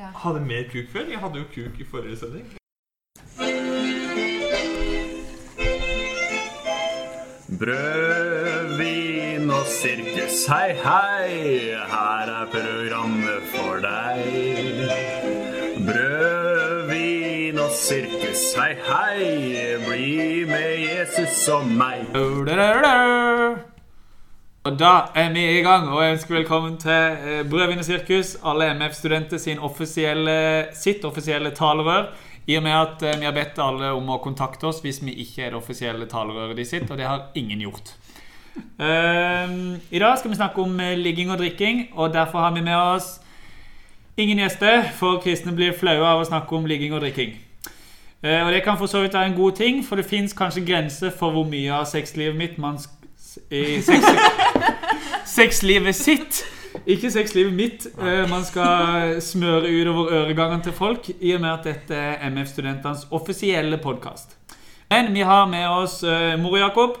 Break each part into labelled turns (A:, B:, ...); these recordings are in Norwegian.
A: Ja.
B: Hadde mer kuk før? Jeg hadde jo kuk i forrige sending.
C: Brød, vin og sirkus, hei, hei. Her er programmet for deg. Brød, vin og sirkus, hei, hei. Bli med Jesus og meg.
D: Og da er vi i gang, og jeg ønsker velkommen til eh, Brødvin og sirkus, alle MF-studenter sin offisielle, sitt offisielle talerør. I og med at eh, vi har bedt alle om å kontakte oss hvis vi ikke er det offisielle talerøret de sitt, og det har ingen gjort. Eh, I dag skal vi snakke om eh, ligging og drikking, og derfor har vi med oss ingen gjester, for kristne blir flaue av å snakke om ligging og drikking. Og det kan for så vidt være en god ting, for det fins kanskje grenser for hvor mye av sexlivet mitt man sk i sex sexlivet sitt. Ikke sexlivet mitt. eh, Man skal smøre utover øregangene til folk, i og med at dette er MF-studentenes offisielle podkast. Men vi har med oss uh, Mor Jakob.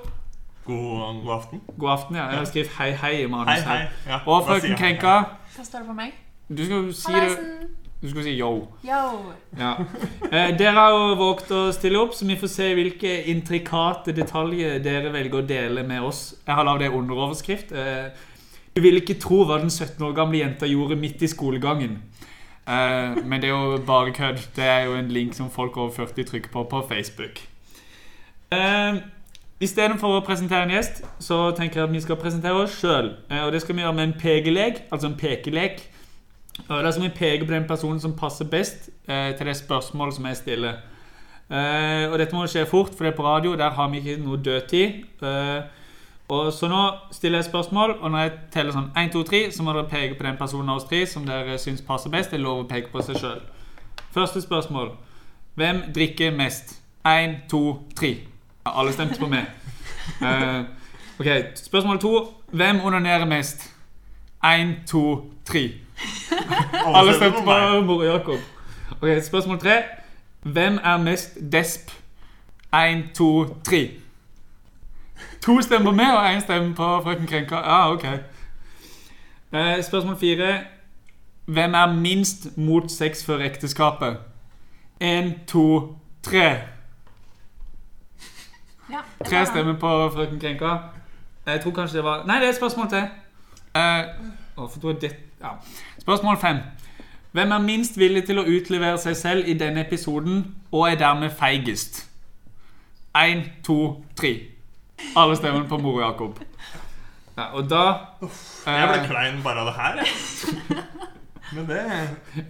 B: God, god aften.
D: God aften. ja. Jeg har skrevet hei, hei i
B: Hei,
D: manus.
B: hei.
D: her.
B: Ja,
D: Og frøken Krenka.
A: Hva står det for meg?
D: Du skal jo si det
A: Hallaisen!
D: Du skulle si yo.
A: Yo!
D: Ja. Eh, dere har jo våget å stille opp, så vi får se hvilke intrikate detaljer dere velger å dele med oss. Jeg har lagd en underoverskrift. Eh, du vil ikke tro hva den 17 år gamle jenta gjorde midt i skolegangen. Eh, men det er jo bare kødd. Det er jo en link som folk over 40 trykker på på Facebook. Eh, Istedenfor å presentere en gjest, så tenker jeg at vi skal presentere oss sjøl. Eh, og det skal vi gjøre med en pekelek, altså en pekelek. Skal vi peke på den personen som passer best eh, til det spørsmålet som jeg stiller. Eh, og dette må skje fort, for det er på radio. Der har vi ikke noe dødtid. Eh, og Så nå stiller jeg spørsmål, og når jeg teller sånn 1, 2, 3, så må dere peke på den personen av oss tre som dere syns passer best. Det er lov å peke på seg sjøl. Første spørsmål. Hvem drikker mest? 1, 2, 3. Ja, alle stemte på meg. Eh, ok, Spørsmål to. Hvem onanerer mest? 1, 2, 3. Alle stemte på Mor og Jakob. Ok, Spørsmål tre. Hvem er mest desp? Én, to, tre. To stemmer på meg, og én stemme på frøken Krenka. Ja, ok. Eh, spørsmål fire. Hvem er minst mot sex før ekteskapet? Én, to, tre.
A: Ja,
D: Tre stemmer på frøken Krenka. Jeg tror kanskje det var Nei, det er et spørsmål til. Uh, å, for tror jeg det, ja. Spørsmål fem. Hvem er minst villig til å utlevere seg selv i denne episoden, og er dermed feigest? Én, to, tre. Alle stemmene på Mor Jakob. Ja, og da
B: Jeg ble
D: eh,
B: klein bare av det her, jeg. Men det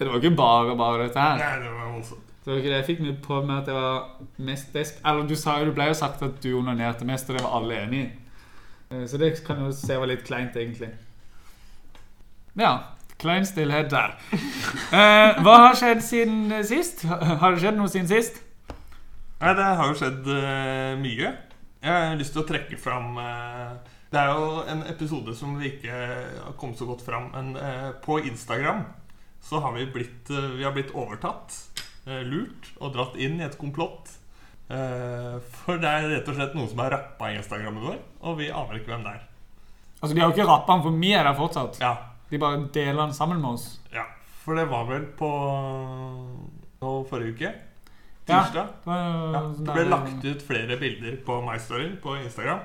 D: Det var ikke bare bare dette her.
B: Nei, det var voldsomt.
D: Det var ikke det jeg fikk meg på med at det var mest desp. Eller du sa du ble jo sagt at du onanerte mest, og det var alle enig i. Eh, Så det kan jo se var litt kleint, egentlig. Ja. Klein stillhet der. Eh, hva har skjedd siden eh, sist? Har det skjedd noe siden sist?
B: Nei, det har jo skjedd uh, mye. Jeg har lyst til å trekke fram uh, Det er jo en episode som vi ikke har kommet så godt fram, men uh, på Instagram så har vi blitt, vi har blitt overtatt, lurt og dratt inn i et komplott. For det er rett og slett noen som har rappa Instagrammen vår, og vi aner ikke hvem det er.
D: Altså, De har jo ikke rappa den, for vi er der fortsatt.
B: Ja,
D: De bare deler den sammen med oss.
B: ja. For det var vel på nå forrige uke?
D: Ja.
B: Tirsdag?
D: Det, var
B: Ja,
D: sånn
B: det ble
D: der-
B: lagt ut flere bilder på My Story på Instagram.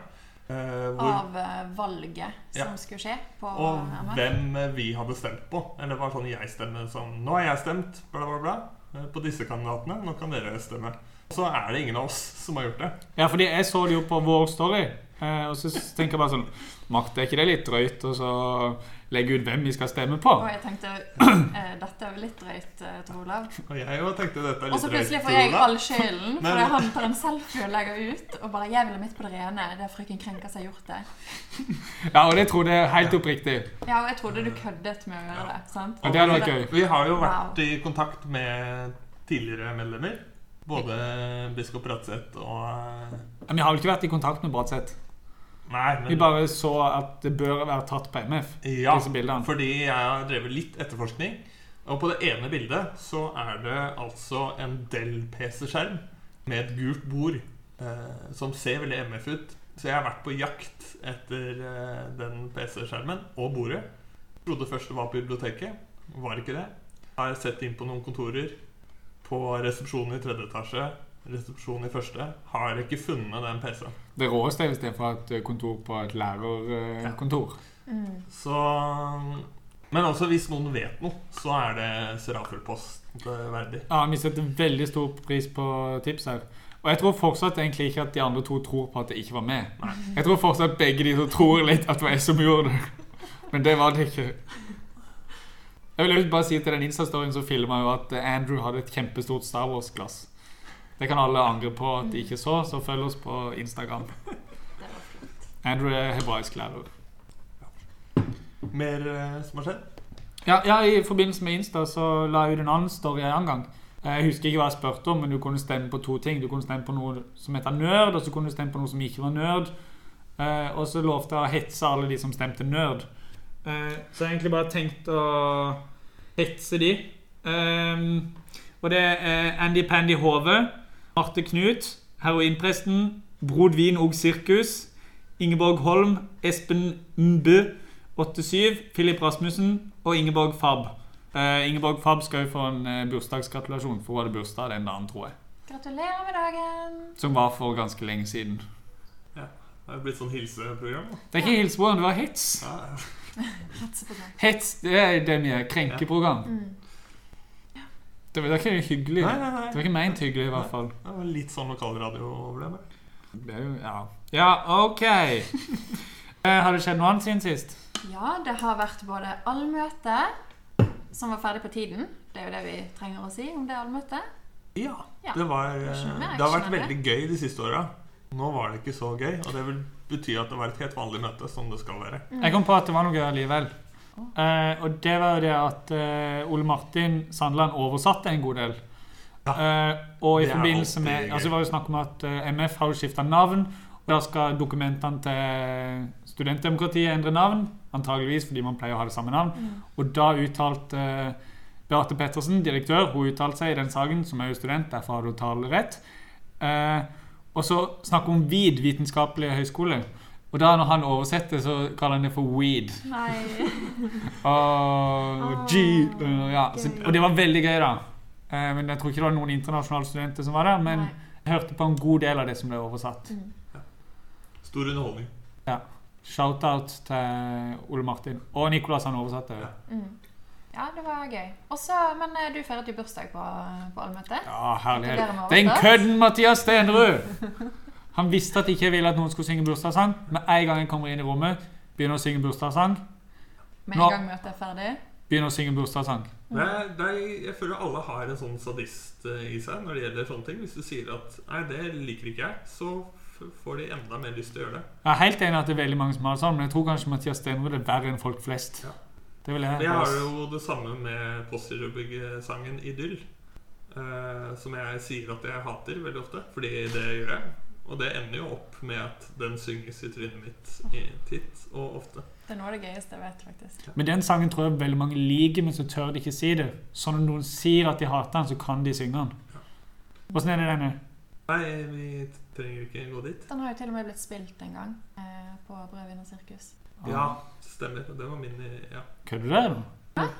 B: eh, hvor,
A: Av eh, valget som
B: Ja.
A: skulle skje på
B: og
A: ja,
B: hvem eh, vi hadde stemt på. Eller det var sånn jeg stemmer som Nå har jeg stemt, bla, bla, bla. eh, På disse kandidatene. Nå kan dere stemme. Så er det ingen av oss som har gjort det.
D: Ja, fordi jeg så det jo på vår story, eh, og så tenker jeg bare sånn Makt, er ikke det litt drøyt Og så legge ut hvem vi skal stemme på?
A: Og jeg tenkte eh, dette er jo litt drøyt, eh, Tor Olav.
B: Og jeg òg tenkte dette er litt drøyt.
A: Og så plutselig får jeg all skylden, fordi han tar en selfie og legger ut. Og bare 'Jeg vil ha mitt på det rene'. Det er frøken Krenka som har gjort det.
D: Ja, og det trodde jeg helt oppriktig.
A: Ja, og jeg trodde du køddet med å gjøre det. sant?
D: Ja, det hadde vært gøy.
B: Vi har jo vært
A: Wow.
B: i kontakt med tidligere medlemmer. Både biskop Bratseth og eh,
D: Men vi har jo ikke vært i kontakt med Bratseth.
B: Nei, men
D: Vi bare så at det bør være tatt på MF.
B: Ja, fordi jeg har drevet litt etterforskning. Og på det ene bildet så er det altså en Dell-PC-skjerm med et gult bord eh, som ser veldig MF ut. Så jeg har vært på jakt etter eh, den PC-skjermen og bordet. Trodde først det var på biblioteket. Var ikke det. Har sett inn på noen kontorer. På resepsjonen i tredje etasje, resepsjonen i første. Har ikke funnet den PC-en.
D: Det råeste er hvis det er fra et kontor på et lærerkontor.
A: Mm.
B: Så Men også hvis noen vet noe, så er det Serafelpost verdig.
D: Ja, Vi setter veldig stor pris på tips her. Og jeg tror fortsatt egentlig ikke at de andre to tror på at det ikke var med. Jeg tror fortsatt begge de to tror litt at det var jeg som gjorde det. Men det var det ikke. Jeg vil bare si til den Insta-storyen så filma jo at Andrew hadde et kjempestort Star Wars-glass. Det kan alle angre på at de ikke så, så følg oss på Instagram.
A: Det var flott.
D: Andrew er hebraisk lærer.
B: Mer eh, som har skjedd?
D: Ja, ja, I forbindelse med Insta så la jeg ut en annen story en annen gang. Eh, Jeg husker ikke hva jeg spurte om, men du kunne stemme på to ting. Du kunne stemme på noe som heter nerd, og så kunne du stemme på noe som ikke var nerd. Eh, og så lovte jeg å hetse alle de som stemte nerd. Eh, så jeg har egentlig bare tenkt å hetse de. Eh, og det er Andy Pandy Hove, Marte Knut, Heroinpresten, Brod Vin og Sirkus, Ingeborg Holm, Espen Mbø, 87, Philip Rasmussen og Ingeborg Fab. Uh, Ingeborg Fab skal jo få en uh, bursdagsgratulasjon, for hun hadde bursdag den dagen, tror jeg.
A: Gratulerer med dagen.
D: Som var for ganske lenge siden. Ja.
B: Det er blitt sånn hilseprogram.
D: Det er ikke hilseprogram, det var hets.
B: Ja.
D: Hets, det er det vi krenkeprogram. Ja.
A: Mm.
D: Det var ikke hyggelig.
B: Nei, nei, nei.
D: Det var ikke ment hyggelig, i hvert fall.
B: Det var litt sånn lokalradio ble det.
D: Ja. ja, ok. Eh, Har det skjedd noe annet siden sist?
A: Ja, det har vært både allmøte, som var ferdig på tiden. Det er jo det vi trenger å si om det allmøtet.
B: Ja.
A: Ja,
B: Det, var,
A: det mer
B: det har vært veldig gøy de siste åra. Nå var det ikke så gøy, og det vil bety at det var et helt vanlig møte, som det skal være.
A: Mm.
D: Jeg kom på at det var noe gøy allikevel. Eh, og det var jo det at eh, Ole Martin Sandland oversatte en god del. Eh, og i
B: Det
D: forbindelse med altså Det var jo snakk om at eh, MF har jo skifta navn. Og da skal dokumentene til studentdemokratiet endre navn. Antageligvis fordi man pleier å ha det samme navn.
A: Mm.
D: Og da uttalte eh, Beate Pettersen, direktør, hun uttalte seg i den saken, som er jo student, derfor har hun talerett. Eh, og så snakk om VID, Vitenskapelig høgskole. Og da når han oversetter, så kaller han det for weed.
A: Nei.
D: Og
A: Åh,
D: G ja, så. Og det var veldig gøy, da. Eh, men jeg tror ikke det var noen internasjonale studenter som var der. Men
A: Nei.
D: jeg hørte på en god del av det som ble oversatt.
A: Mm.
B: Stor underholdning.
D: Shout-out til Ole Martin. Og Nicolas han oversatte.
B: Ja.
A: Mm. Ja, det var gøy. Også, men eh, du feiret jo bursdag på, på allmøtet.
D: Ja, herlighet. Den kødden, Mathias Stenrud! Han visste at ikke ville at noen skulle synge bursdagssang. Med en gang jeg kommer inn i rommet, begynner å synge bursdagssang.
A: Med
D: Nå-
A: en gang møtet er ferdig.
D: Begynner å synge bursdagssang.
B: Er, jeg føler alle har en sånn sadist eh, i seg når det gjelder sånne ting. Hvis du sier at 'nei, det liker ikke jeg', så får de enda mer lyst til å gjøre det.
D: Jeg er helt enig at det er veldig mange som har det sånn, men jeg tror kanskje Mathias Stenrud er verre enn folk flest.
B: Ja.
D: Det vil jeg
B: Jeg har jo det samme med Postgirobygg-sangen 'Idyll'. Uh, som jeg sier at jeg hater veldig ofte, fordi det gjør jeg. Og det ender jo opp med at den synges i trynet mitt i titt og ofte.
A: Det er noe av det gøyeste jeg vet, faktisk.
D: Men den sangen tror jeg veldig mange liker, men så tør de ikke si det. Så når noen sier at de hater den, så kan de synge den. Åssen er det denne?
B: Nei, vi trenger ikke gå dit.
A: Den har jo til og med blitt spilt en gang eh, på Brødvin og sirkus.
B: Ja, stemmer. Det var min Ja.
D: Kødder du? eller?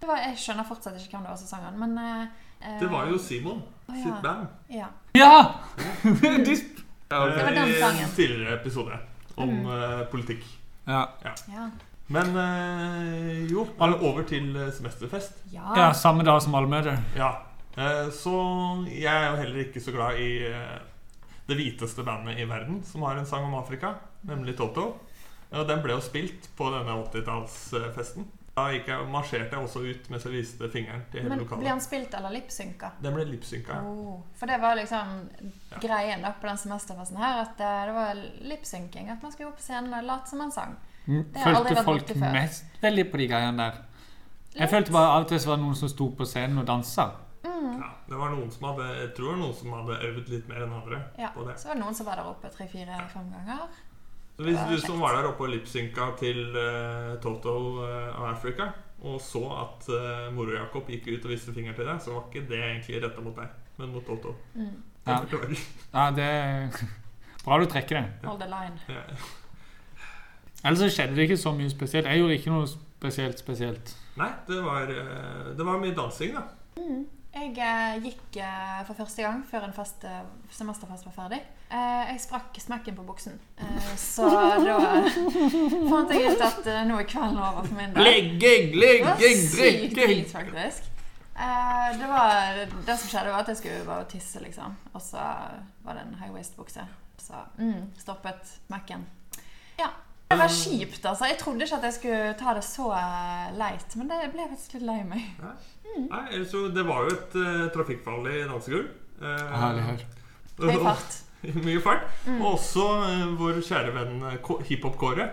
A: Det var, jeg skjønner fortsatt ikke hvem det var som sang den, men eh, eh,
B: Det var jo Simon
A: oh, ja.
B: sitt band.
A: Ja.
D: Ja! Ja,
A: Det var den sangen.
B: I tidligere episode om
A: Mm.
B: eh, politikk.
D: ja.
A: Ja.
B: Men eh, jo, over til eh, semesterfest.
A: ja.
D: ja, samme dag som allmøte.
B: Ja. Eh, så jeg er jo heller ikke så glad i eh, det hviteste bandet i verden, som har en sang om Afrika, nemlig Toto. Og den ble jo spilt på denne 80-tallsfesten. Da gikk jeg, marsjerte jeg også ut mens jeg viste fingeren til hele
A: Men
B: lokalet.
A: Ble han spilt eller lipsynka?
B: Den ble lipsynka.
A: Oh, for det var liksom greien da på den semesterfesten her, at eh, det var lipsynking. At man skulle opp på scenen og late som man sang. Det har aldri
D: Følte
A: vært
D: folk mest veldig på de greiene der. Jeg følte bare av og til var det noen som sto på scenen og dansa.
A: Mm.
B: Ja, det var noen som hadde Jeg tror det var noen som hadde øvd litt mer enn andre
A: Ja.
B: på det.
A: Så var det noen som var der oppe tre-fire-fem ganger.
B: Så hvis du som var der oppe og lipsynka til uh, Toto uh, av Africa, og så at uh, Moro-Jakob gikk ut og viste fingeren til deg, så var ikke det egentlig retta mot deg, men mot Toto.
A: Mm.
D: Ja. Ja, det Bra du trekker det.
A: Hold the line.
B: Ja.
D: Ellers så skjedde det ikke så mye spesielt. Jeg gjorde ikke noe spesielt spesielt.
B: Nei, det var, eh, det var mye dansing, da.
A: Jeg eh, gikk eh, for første gang før en fast, eh, semesterfest var ferdig. Eh, jeg sprakk smekken på buksen. Eh, så da fant jeg ut at eh, nå er kvelden over for min del.
D: Legging, legging,
A: sykt
D: drikking!
A: faktisk. Eh, det, var, det som skjedde, var at jeg skulle bare tisse, liksom. Og så var det en high waist-bukse. Så mm, stoppet Mac-en. Ja. Det var kjipt, altså. Jeg trodde ikke at jeg skulle ta det så leit, men det ble jeg faktisk litt lei meg.
B: Nei, så Det var jo et uh, trafikkfarlig dansegulv. Uh,
D: Herlig her.
A: Høy fart.
B: Mye fart. Og også eh, vår kjære venn eh, K- hiphop-Kåre.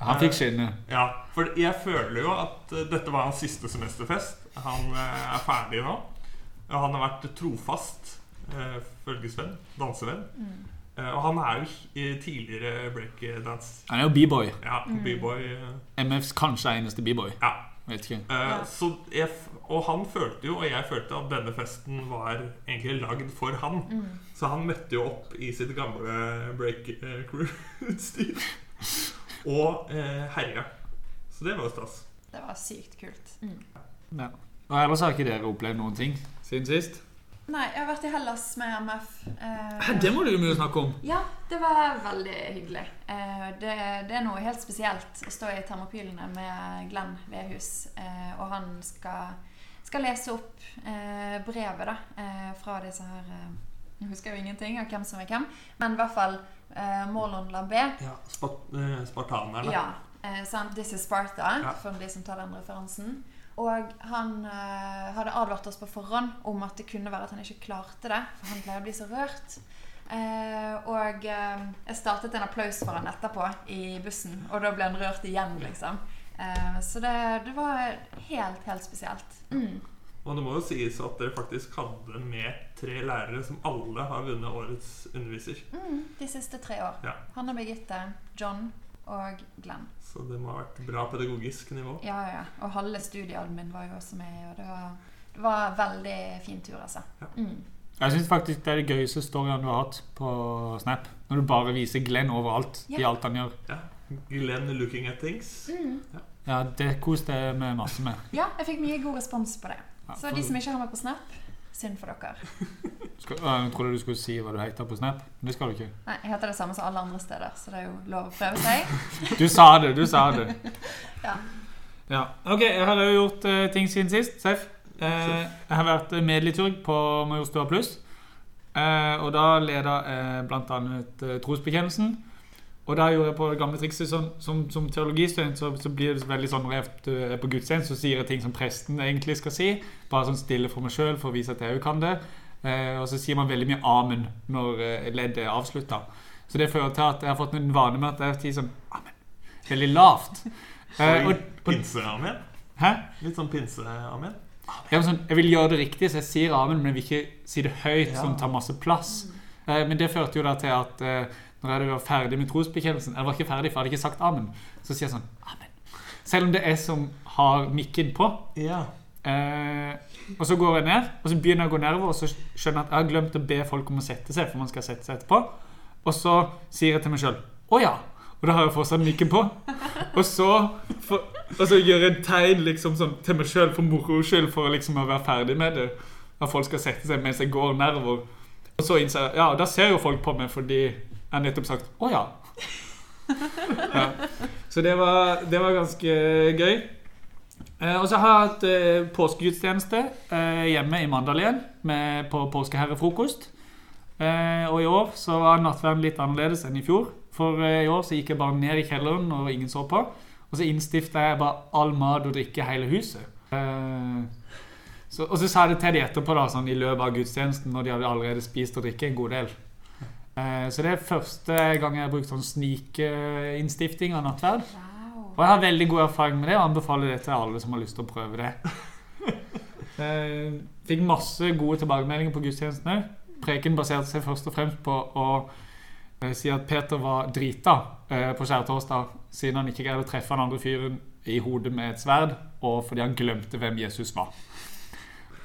D: Han fikk skinne.
B: Ja, for jeg føler jo at eh, dette var hans siste semesterfest. Han er ferdig nå. Og han har vært trofast uh, følgesvenn, dansevenn. Eh, og han er jo i tidligere breakdance.
D: Han er jo b-boy.
B: Ja, b-boy. eh,
D: MFs kanskje eneste b-boy.
B: ja.
D: Vet ikke.
B: Eh, så jeg, f- og han følte jo, og jeg følte, at denne festen var egentlig lagd for han. Så han møtte jo opp i sitt gamle break eh, crew-utstyr og eh, herja. Så det var jo stas.
A: Det var sykt kult.
D: Ja. Og ellers har ikke dere opplevd noen ting siden sist?
A: Nei, jeg har vært i Hellas med MF. Eh,
D: Det må du jo mye snakke om.
A: Ja, det var veldig hyggelig. Eh, det, det er noe helt spesielt å stå i Termopylene med Glenn Vedhus, eh, og han skal, skal lese opp eh, brevet da, eh, fra disse her eh, Jeg husker jo ingenting av hvem som er hvem, men i hvert fall eh, Morlon Lambert.
B: Ja, Spart eh, Spartanerne.
A: Ja, eh, sant? This is Sparta,
B: Ja.
A: for de som tar den referansen. Og han eh, hadde advart oss på forhånd om at det kunne være at han ikke klarte det, for han pleier å bli så rørt. Eh, og eh, jeg startet en applaus for han etterpå i bussen, og da ble han rørt igjen, liksom. Eh, så det, det var helt, helt spesielt. Mm.
B: Og det må jo sies at dere faktisk hadde med tre lærere som alle har vunnet årets underviser.
A: Mm, de siste tre år.
B: Ja.
A: Hanne Birgitte, John og Glenn.
B: Så det må ha vært bra pedagogisk nivå.
A: Ja, ja, ja. Og halve studieadmin var jo også med, og det var, det var en veldig fin tur, altså.
B: Ja.
A: Mm.
D: Jeg syns faktisk det er de gøyeste storyene du har hatt på Snap. Når du bare viser Glenn overalt i alt han gjør.
B: Ja. Glenn looking at things.
A: Mm.
D: Ja, Det koste vi masse med.
A: Ja, jeg fikk mye god respons på det.
D: Ja,
A: Så de som ikke har meg på Snap, synd for dere.
D: Skal, jeg trodde du skulle si hva du heter på Snap. Men det skal du ikke.
A: Nei, Jeg heter det samme som alle andre steder, så det er jo lov å prøve seg.
D: Du sa det, du sa det.
A: Ja.
D: Ja, ok, Jeg har jo gjort uh, ting siden sist. Seff. Eh, jeg har vært medliturg på Majorstua Pluss. Eh, og da leda jeg annet eh, trosbekjennelsen. Og da gjorde jeg på det gamle trikset sånn, som, som teologistudent så, så blir det veldig sånn når jeg er på gudstjeneste, så sier jeg ting som presten egentlig skal si. Bare sånn stille for meg sjøl for å vise at jeg òg kan det. Eh, og så sier man veldig mye 'amen' når eh, leddet er avslutta. Så det fører til at jeg har fått en vane med at jeg sier sånn 'amen'. Veldig lavt. Eh, og, og,
B: Pinse-amen.
D: hæ?
B: Litt sånn pinse-amen.
D: Sånn, jeg vil gjøre det riktig, så jeg sier amen, men jeg vil ikke si det høyt,
B: Ja.
D: som tar masse plass. Eh, men det førte jo da til at eh, når jeg var ferdig med trosbekjennelsen Jeg var ikke ferdig, for jeg hadde ikke sagt amen. Så sier jeg sånn amen. Selv om det er jeg som har mikken på.
B: Ja.
D: Eh, og så går jeg ned, og så begynner jeg å gå nedover, og så skjønner jeg at jeg har glemt å be folk om å sette seg, for man skal sette seg etterpå. Og så sier jeg til meg sjøl å ja. Og da har jeg fortsatt mikken på. Og så, for, og så gjør jeg tegn liksom sånn til meg sjøl for moro skyld, for liksom å være ferdig med det. At folk skal sette seg mens jeg går nedover. Og så innser jeg Ja, da ser jo folk på meg fordi jeg nettopp sagt å ja. ja. Så det var, det var ganske gøy. Eh, og så har jeg hatt eh, påskegudstjeneste eh, hjemme i Mandalien med, på påskeherrefrokost. Eh, og i år så var nattverden litt annerledes enn i fjor. For i år så gikk jeg bare ned i kjelleren når ingen så på. Og så innstifta jeg bare all mat og drikke i hele huset. Eh, så, og så sa det til de etterpå da, sånn i løpet av gudstjenesten, når de hadde allerede spist og drikket en god del. Eh, så det er første gang jeg har brukt sånn snikinnstifting av nattverd.
A: Wow.
D: Og jeg har veldig god erfaring med det og anbefaler det til alle som har lyst til å prøve det. Eh, Fikk masse gode tilbakemeldinger på gudstjenestene. Preken baserte seg først og fremst på å eh, si at Peter var drita eh, på skjærtorsdag, siden han ikke greide å treffe den andre fyren i hodet med et sverd, og fordi han glemte hvem Jesus var.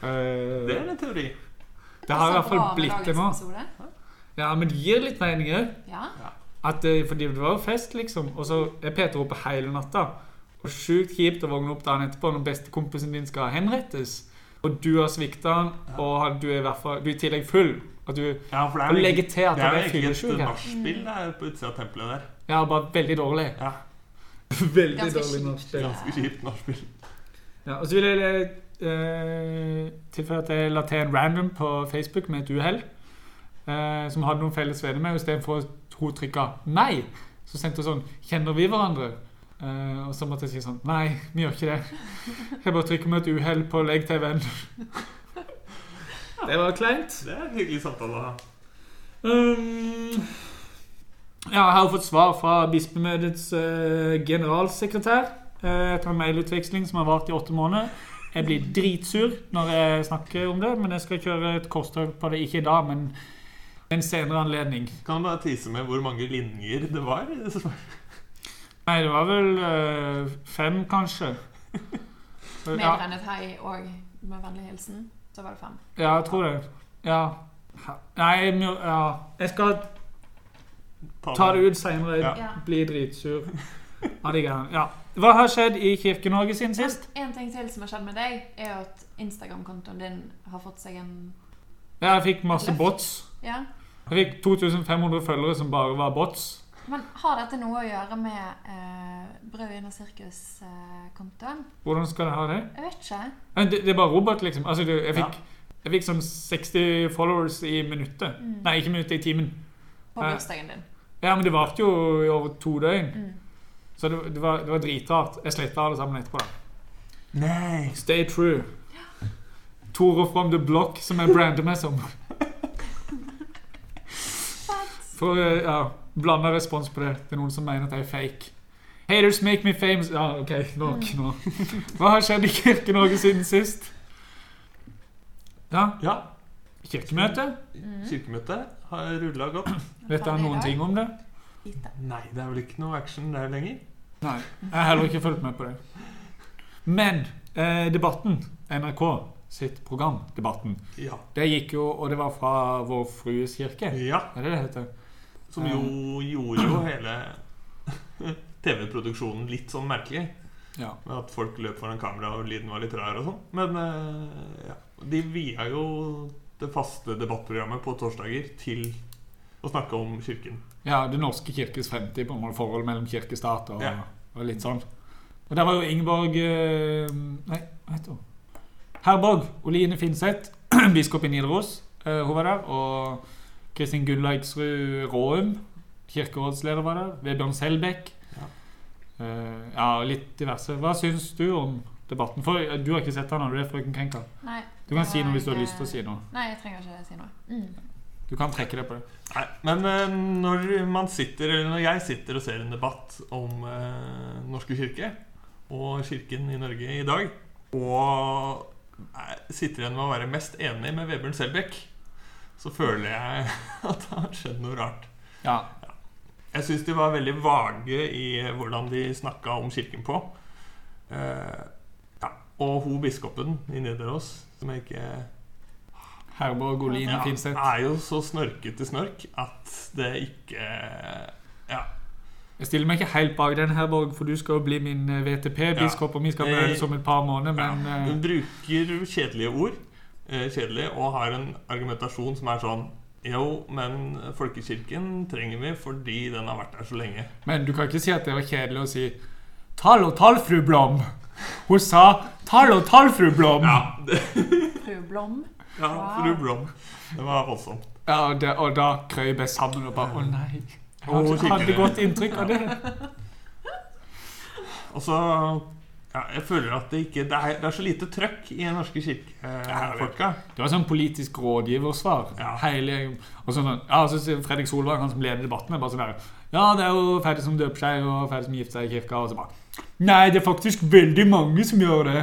D: Eh,
B: Det er en teori.
D: det har i hvert fall blitt det nå. Ja, men det gir litt meninger.
A: Ja.
D: At det, fordi det var jo fest, liksom. Og så er Peter oppe hele natta. Og sjukt kjipt å våkne opp dagen etterpå når bestekompisen din skal henrettes. Og du har svikta han, og du er i hvert fall Du er i tillegg full. At du
B: Ja, for det er, jo
D: legge til at
B: det er det
D: er
B: et nachspiel på utsida av tempelet der.
D: Ja, bare veldig dårlig.
B: Ja,
D: Veldig
A: Ganske
D: dårlig nachspiel.
B: Ganske kjipt nachspiel.
D: Ja, og så vil jeg eh, tilføye at jeg la til en random på Facebook med et uhell. Eh, som hadde noen felles venner med. og Istedenfor at hun trykka 'nei', så sendte hun sånn 'Kjenner vi hverandre?' Eh, og så måtte jeg si sånn 'Nei, vi gjør ikke det'. Jeg bare trykker med et uhell på 'legg til venn'. Det var kleint.
B: Det er en hyggelig samtale å ha.
D: Um, ja, jeg har jo fått svar fra bispemøtets uh, generalsekretær etter en mailutveksling som har vart i åtte måneder. Jeg blir dritsur når jeg snakker om det, men jeg skal kjøre et korstog på det ikke i dag, men en senere anledning.
B: Kan du bare tise med hvor mange linjer det var?
D: Nei, det var vel øh, fem, kanskje. Ja,
A: et hei og med vennlig hilsen. Så var det fem.
D: ja, jeg tror det. Ja. Nei, ja. jeg skal ta det ut seinere.
B: Ja.
D: Bli dritsur Ja. Hva har skjedd i Kirke-Norge siden sist?
A: En ting til som har skjedd med deg, er at Instagram-kontoen din har fått seg en
D: Ja, jeg fikk masse
A: Løft.
D: bots.
A: Ja.
D: Jeg fikk 2500 følgere som bare var bots.
A: Men har dette noe å gjøre med eh, Brød under sirkus-kontoen?
D: Hvordan skal jeg ha det?
A: jeg vet ikke.
D: Det, det er bare robot, liksom. Altså, det, jeg, fikk, jeg fikk sånn 60 followers i minuttet.
A: Mm.
D: Nei, ikke minuttet, i timen.
A: På
D: Eh.
A: bursdagen din.
D: Ja, men det varte jo i over to døgn.
A: Mm.
D: Så det, det, var, det var dritrart. Jeg sletta alle sammen etterpå. da.
B: Nei.
D: Stay true. Tore from the block, som jeg brander meg som. For eh, ja, blanda respons på det. Det er noen som mener at jeg er fake. Haters make me famous. Ja, OK, nok nå. Hva har skjedd i Kirke-Norge siden sist? Ja,
B: Ja,
D: kirkemøte.
A: Mm.
B: kirkemøtet har rulla godt.
D: Vet dere noen ting om det?
B: Nei, det er vel ikke noe action der lenger?
D: Nei. Jeg har heller ikke fulgt med på det. Men eh, Debatten, NRK sitt program, Debatten,
B: Ja.
D: det gikk jo, og det var fra Vår Frues kirke.
B: ja.
D: Er det det heter?
B: Som jo gjorde jo hele TV-produksjonen litt sånn merkelig.
D: Ja.
B: Med at folk løp foran kamera og lyden var litt rar og sånn. Men eh, ja. De via jo det faste debattprogrammet på torsdager til å snakke om kirken.
D: Ja, Det norske kirkes fremtid, på en måte forholdet mellom kirke og stat og,
B: Ja.
D: Og litt sånn. Og der var jo Ingeborg eh, Nei, hva heter hun? Herborg Oline Finseth, biskop i Nidaros. eh, hun var der. Og Kristin Gunnleiksrud Råum, kirkerådsleder, var der. Vebjørn Selbekk.
B: Ja.
D: Eh, ja, litt diverse. Hva syns du om debatten? For Du har ikke sett den, har du det, frøken Krenka?
A: Nei.
D: Du kan si noe hvis du har lyst til å si noe.
A: Nei, jeg trenger ikke si noe. Mm.
D: Du kan trekke det på det.
B: Nei, men eh, når man sitter, eller når jeg sitter og ser en debatt om eh, Norske kirke og kirken i Norge i dag, og jeg sitter igjen med å være mest enig med Vebjørn Selbekk, så føler jeg at det har skjedd noe rart.
D: Ja.
B: Jeg syns de var veldig vage i hvordan de snakka om kirken på. Eh, ja. Og hun biskopen i Nidaros, som jeg ikke
D: Herborg Oline
B: ja,
D: Finseth.
B: er jo så snørkete snork at det ikke Ja.
D: Jeg stiller meg ikke helt bak den her, Borg, for du skal jo bli min eh, VTP-biskop, og vi skal
B: Eh,
D: møtes om et par måneder, men
B: ja.
D: eh,
B: Hun bruker kjedelige ord, eh, kjedelig, og har en argumentasjon som er sånn Jo, men folkekirken trenger vi fordi den har vært der så lenge.
D: Men du kan ikke si at det var kjedelig å si Tall og tall, fru Blom. Hun sa tall og tall, fru Blom.
B: Ja,
A: Fru Blom.
B: ja fru Blom. Det var voldsomt.
D: Ja, og, det, og da krøyp jeg sammen og bare Å nei. Jeg hadde, hadde godt inntrykk av det.
B: Og så ja, Jeg føler at det ikke Det er, det er så lite trøkk i Den norske kirkefolka.
D: Det var sånn politisk rådgiversvar.
B: Ja.
D: Hele, og sånn, ja, så Fredrik Solvang, han som leder debatten, er bare sånn der Ja, det er jo ferdig som døper seg, og ferdig som gifter seg i kirka, og så bare Nei, det er faktisk veldig mange som gjør det.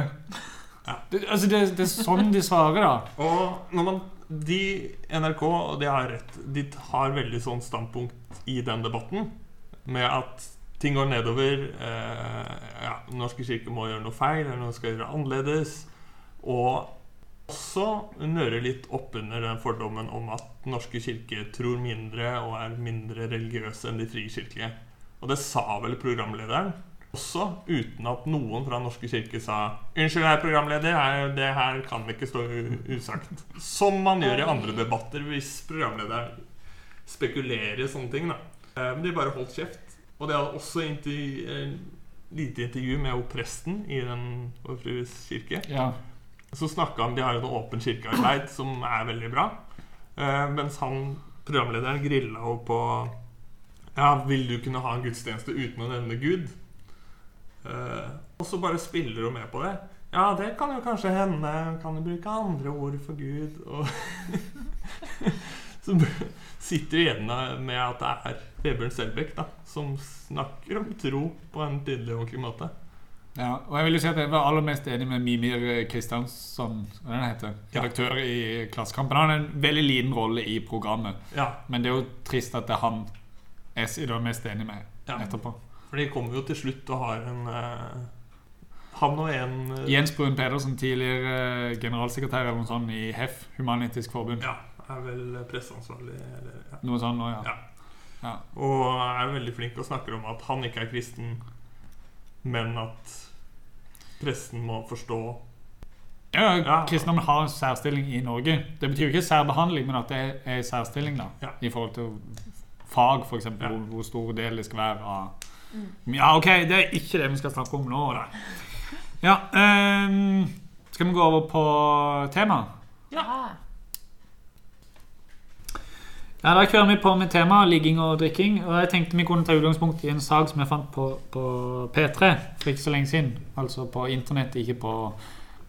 B: Ja.
D: det altså, det, det er sånn de svarer, da.
B: Og når man De NRK, og de har rett, de har veldig sånn standpunkt i den debatten. Med at ting går nedover. Eh, ja, norske kirke må gjøre noe feil, eller noe skal gjøre annerledes. Og også nøre litt oppunder den fordommen om at norske kirke tror mindre og er mindre religiøse enn de frikirkelige. Og det sa vel programlederen også, uten at noen fra norske kirke sa 'Unnskyld, herr programleder, her- det her kan ikke stå usagt'. Som man gjør i andre debatter hvis programlederen spekulerer i sånne ting. da Eh, Men de bare holdt kjeft. Og det hadde også intervju, eh, lite intervju med presten i Den Vår Frues kirke.
D: Ja.
B: Så snakka han De har jo en åpen kirkearbeid som er veldig bra. Eh, mens han, programlederen, grilla jo på Ja, vil du kunne ha en gudstjeneste uten å nevne Gud? Eh, og så bare spiller hun med på det. Ja, det kan jo kanskje hende. Kan du bruke andre ord for Gud? Og så sitter igjen med at det er Vebjørn Selbekk da, som snakker om tro på en tydelig og ordentlig måte.
D: Ja, og jeg vil jo si at jeg var aller mest enig med Mimir Kristiansson, han heter,
B: Ja.
D: redaktør i Klassekampen. Han har en veldig liten rolle i programmet,
B: Ja,
D: men det er jo trist at det er han jeg er mest enig med
B: Ja.
D: etterpå.
B: For de kommer jo til slutt og har en eh, Han og en eh,
D: Jens Brun Pedersen, tidligere eh, generalsekretær eller noe sånt i HEF, Human-Etisk Forbund.
B: Ja, er vel presseansvarlig. Eller, ja.
D: Noe sånt nå, ja.
B: Ja.
D: ja.
B: Og er veldig flink og snakker om at han ikke er kristen, men at presten må forstå
D: Ja,
B: Ja.
D: Kristendommen har en særstilling i Norge. Det betyr jo ikke særbehandling, men at det er særstilling da, i forhold til fag, eksempel,
B: Ja.
D: hvor, hvor stor del det skal være av Ja, ok, det er ikke det vi skal snakke om nå. Da. Ja, um, skal vi gå over på temaet?
A: Ja.
D: Ja, Da kjører vi på med temaet ligging og drikking. Og jeg tenkte vi kunne ta utgangspunkt i en sak som jeg fant på, på P3 for ikke så lenge siden. Altså på internett, ikke på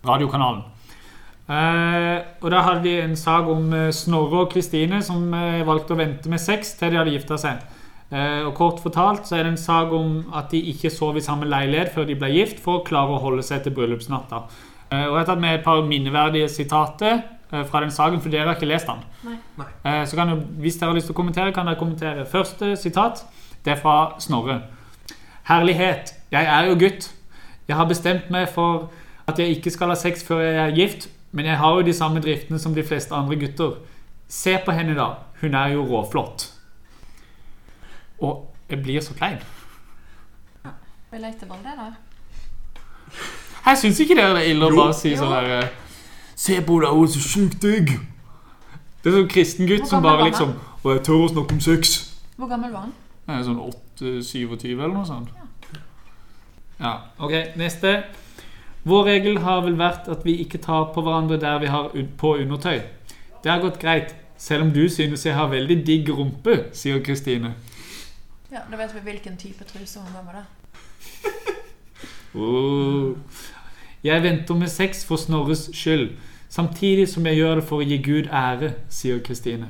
D: radiokanalen. Eh, og Da hadde de en sak om eh, Snorre og Kristine som eh, valgte å vente med sex til de hadde gifta seg. Eh, og Kort fortalt så er det en sak om at de ikke sov i samme leilighet før de ble gift, for å klare å holde seg til bryllupsnatta. Eh, og Jeg har tatt med et par minneverdige sitater eh, fra den saken, for dere har ikke lest den. Eh, Så kan dere, Hvis dere har lyst til å kommentere, kan dere kommentere. Første sitat det er fra Snorre. Herlighet, jeg er jo gutt. Jeg har bestemt meg for at jeg ikke skal ha sex før jeg er gift, men jeg har jo de samme driftene som de fleste andre gutter. Se på henne, da. Hun er jo råflott. Og jeg blir så klein.
A: Relatable, det, da.
D: Jeg syns ikke det er ille å bare si
A: Jo.
D: sånn der Se på deg, hun er så sjukt digg. Det er sånn kristen gutt som bare liksom Og jeg tør å snakke om sex.
A: Hvor gammel var han?
D: Er sånn 8-27 eller noe sånt. Ja, ok, neste. Vår regel har vel vært at vi ikke tar på hverandre der vi har på undertøy. Det har gått greit, selv om du synes jeg har veldig digg rumpe, sier Kristine.
A: Ja, Da vet vi hvilken type truse hun går med. da.
D: Oh. Jeg venter med sex for Snorres skyld, samtidig som jeg gjør det for å gi Gud ære, sier Kristine.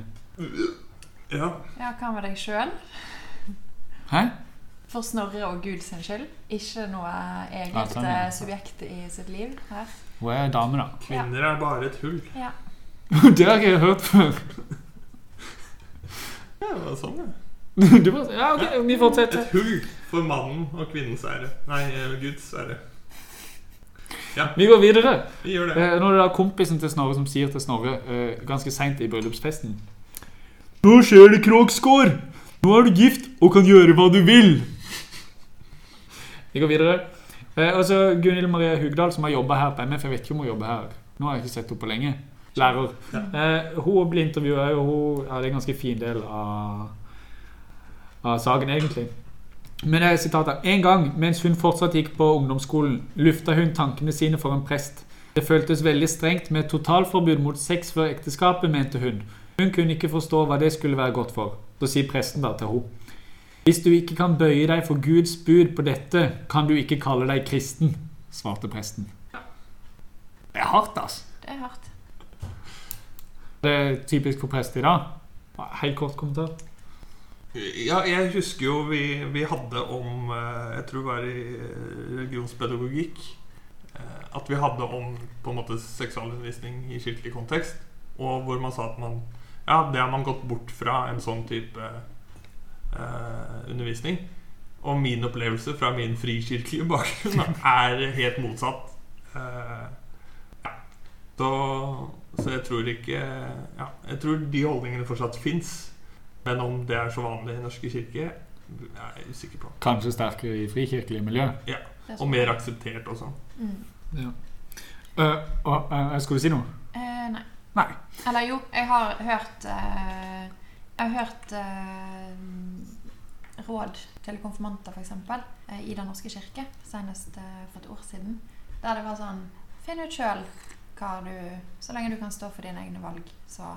B: Ja.
A: Ja, Hva med deg sjøl?
D: Hæ?
A: For Snorre og Gud sin skyld. Ikke noe eget
D: Ja, sånn, ja.
A: eh, subjekt i sitt liv her.
D: Hun er dame, da.
B: Kvinner er bare et hull.
A: Ja.
D: Det har jeg hørt før.
B: Ja, det var sånn, ja.
D: Du bare, ja, ok, vi fortsetter.
B: Et hull for mannen og kvinnens ære. Nei, eh, Guds ære.
D: Vi går videre.
B: Vi gjør det.
D: Eh, Nå er det da kompisen til Snorre som sier til Snorre eh, ganske seint i bryllupsfesten Nå skjer det Kroksgård! Nå er du gift og kan gjøre hva du vil! Vi går videre. Eh, og så Gunhild Marie Hugdal, som har jobba her på MF. Jeg vet ikke om hun jobber her. Nå har jeg ikke sett henne på lenge. Lærer. Eh, hun blir intervjua, og hun ja, er en ganske fin del av, av saken, egentlig. Men det er sitatet. En gang mens hun fortsatt gikk på ungdomsskolen, lufta hun tankene sine for en prest. Det føltes veldig strengt med totalforbud mot sex før ekteskapet, mente hun. Hun kunne ikke forstå hva det skulle være godt for. Så sier presten da til henne. Hvis du ikke kan bøye deg for Guds bud på dette, kan du ikke kalle deg kristen, svarte presten. Det er hardt, altså.
A: Det er hardt.
D: Det er typisk for prester i dag. Helt kort kommentar.
B: Ja, jeg husker jo vi, vi hadde om eh, Jeg tror det var i eh, religionspedagogikk eh, At vi hadde om på en måte seksualundervisning i kirkelig kontekst. Og hvor man sa at man Ja, det har man gått bort fra en sånn type eh, undervisning. Og min opplevelse fra min frikirkelige bakgrunn er helt motsatt. Eh, ja. Så, så jeg tror ikke Ja, jeg tror de holdningene fortsatt fins. Men om det er så vanlig i norske kirke, er jeg usikker på.
D: Kanskje sterkere i frikirkelig miljø.
A: Er
B: Og mer akseptert også.
A: Mm.
D: Ja. Uh, uh, uh, skulle du si noe?
A: Eh, nei.
D: Nei.
A: Eller jo, jeg har hørt eh, Jeg har hørt eh, råd til konfirmanter, f.eks., uh, i Den norske kirke, senest eh, for et år siden. Der det var sånn Finn ut sjøl hva du Så lenge du kan stå for dine egne valg, så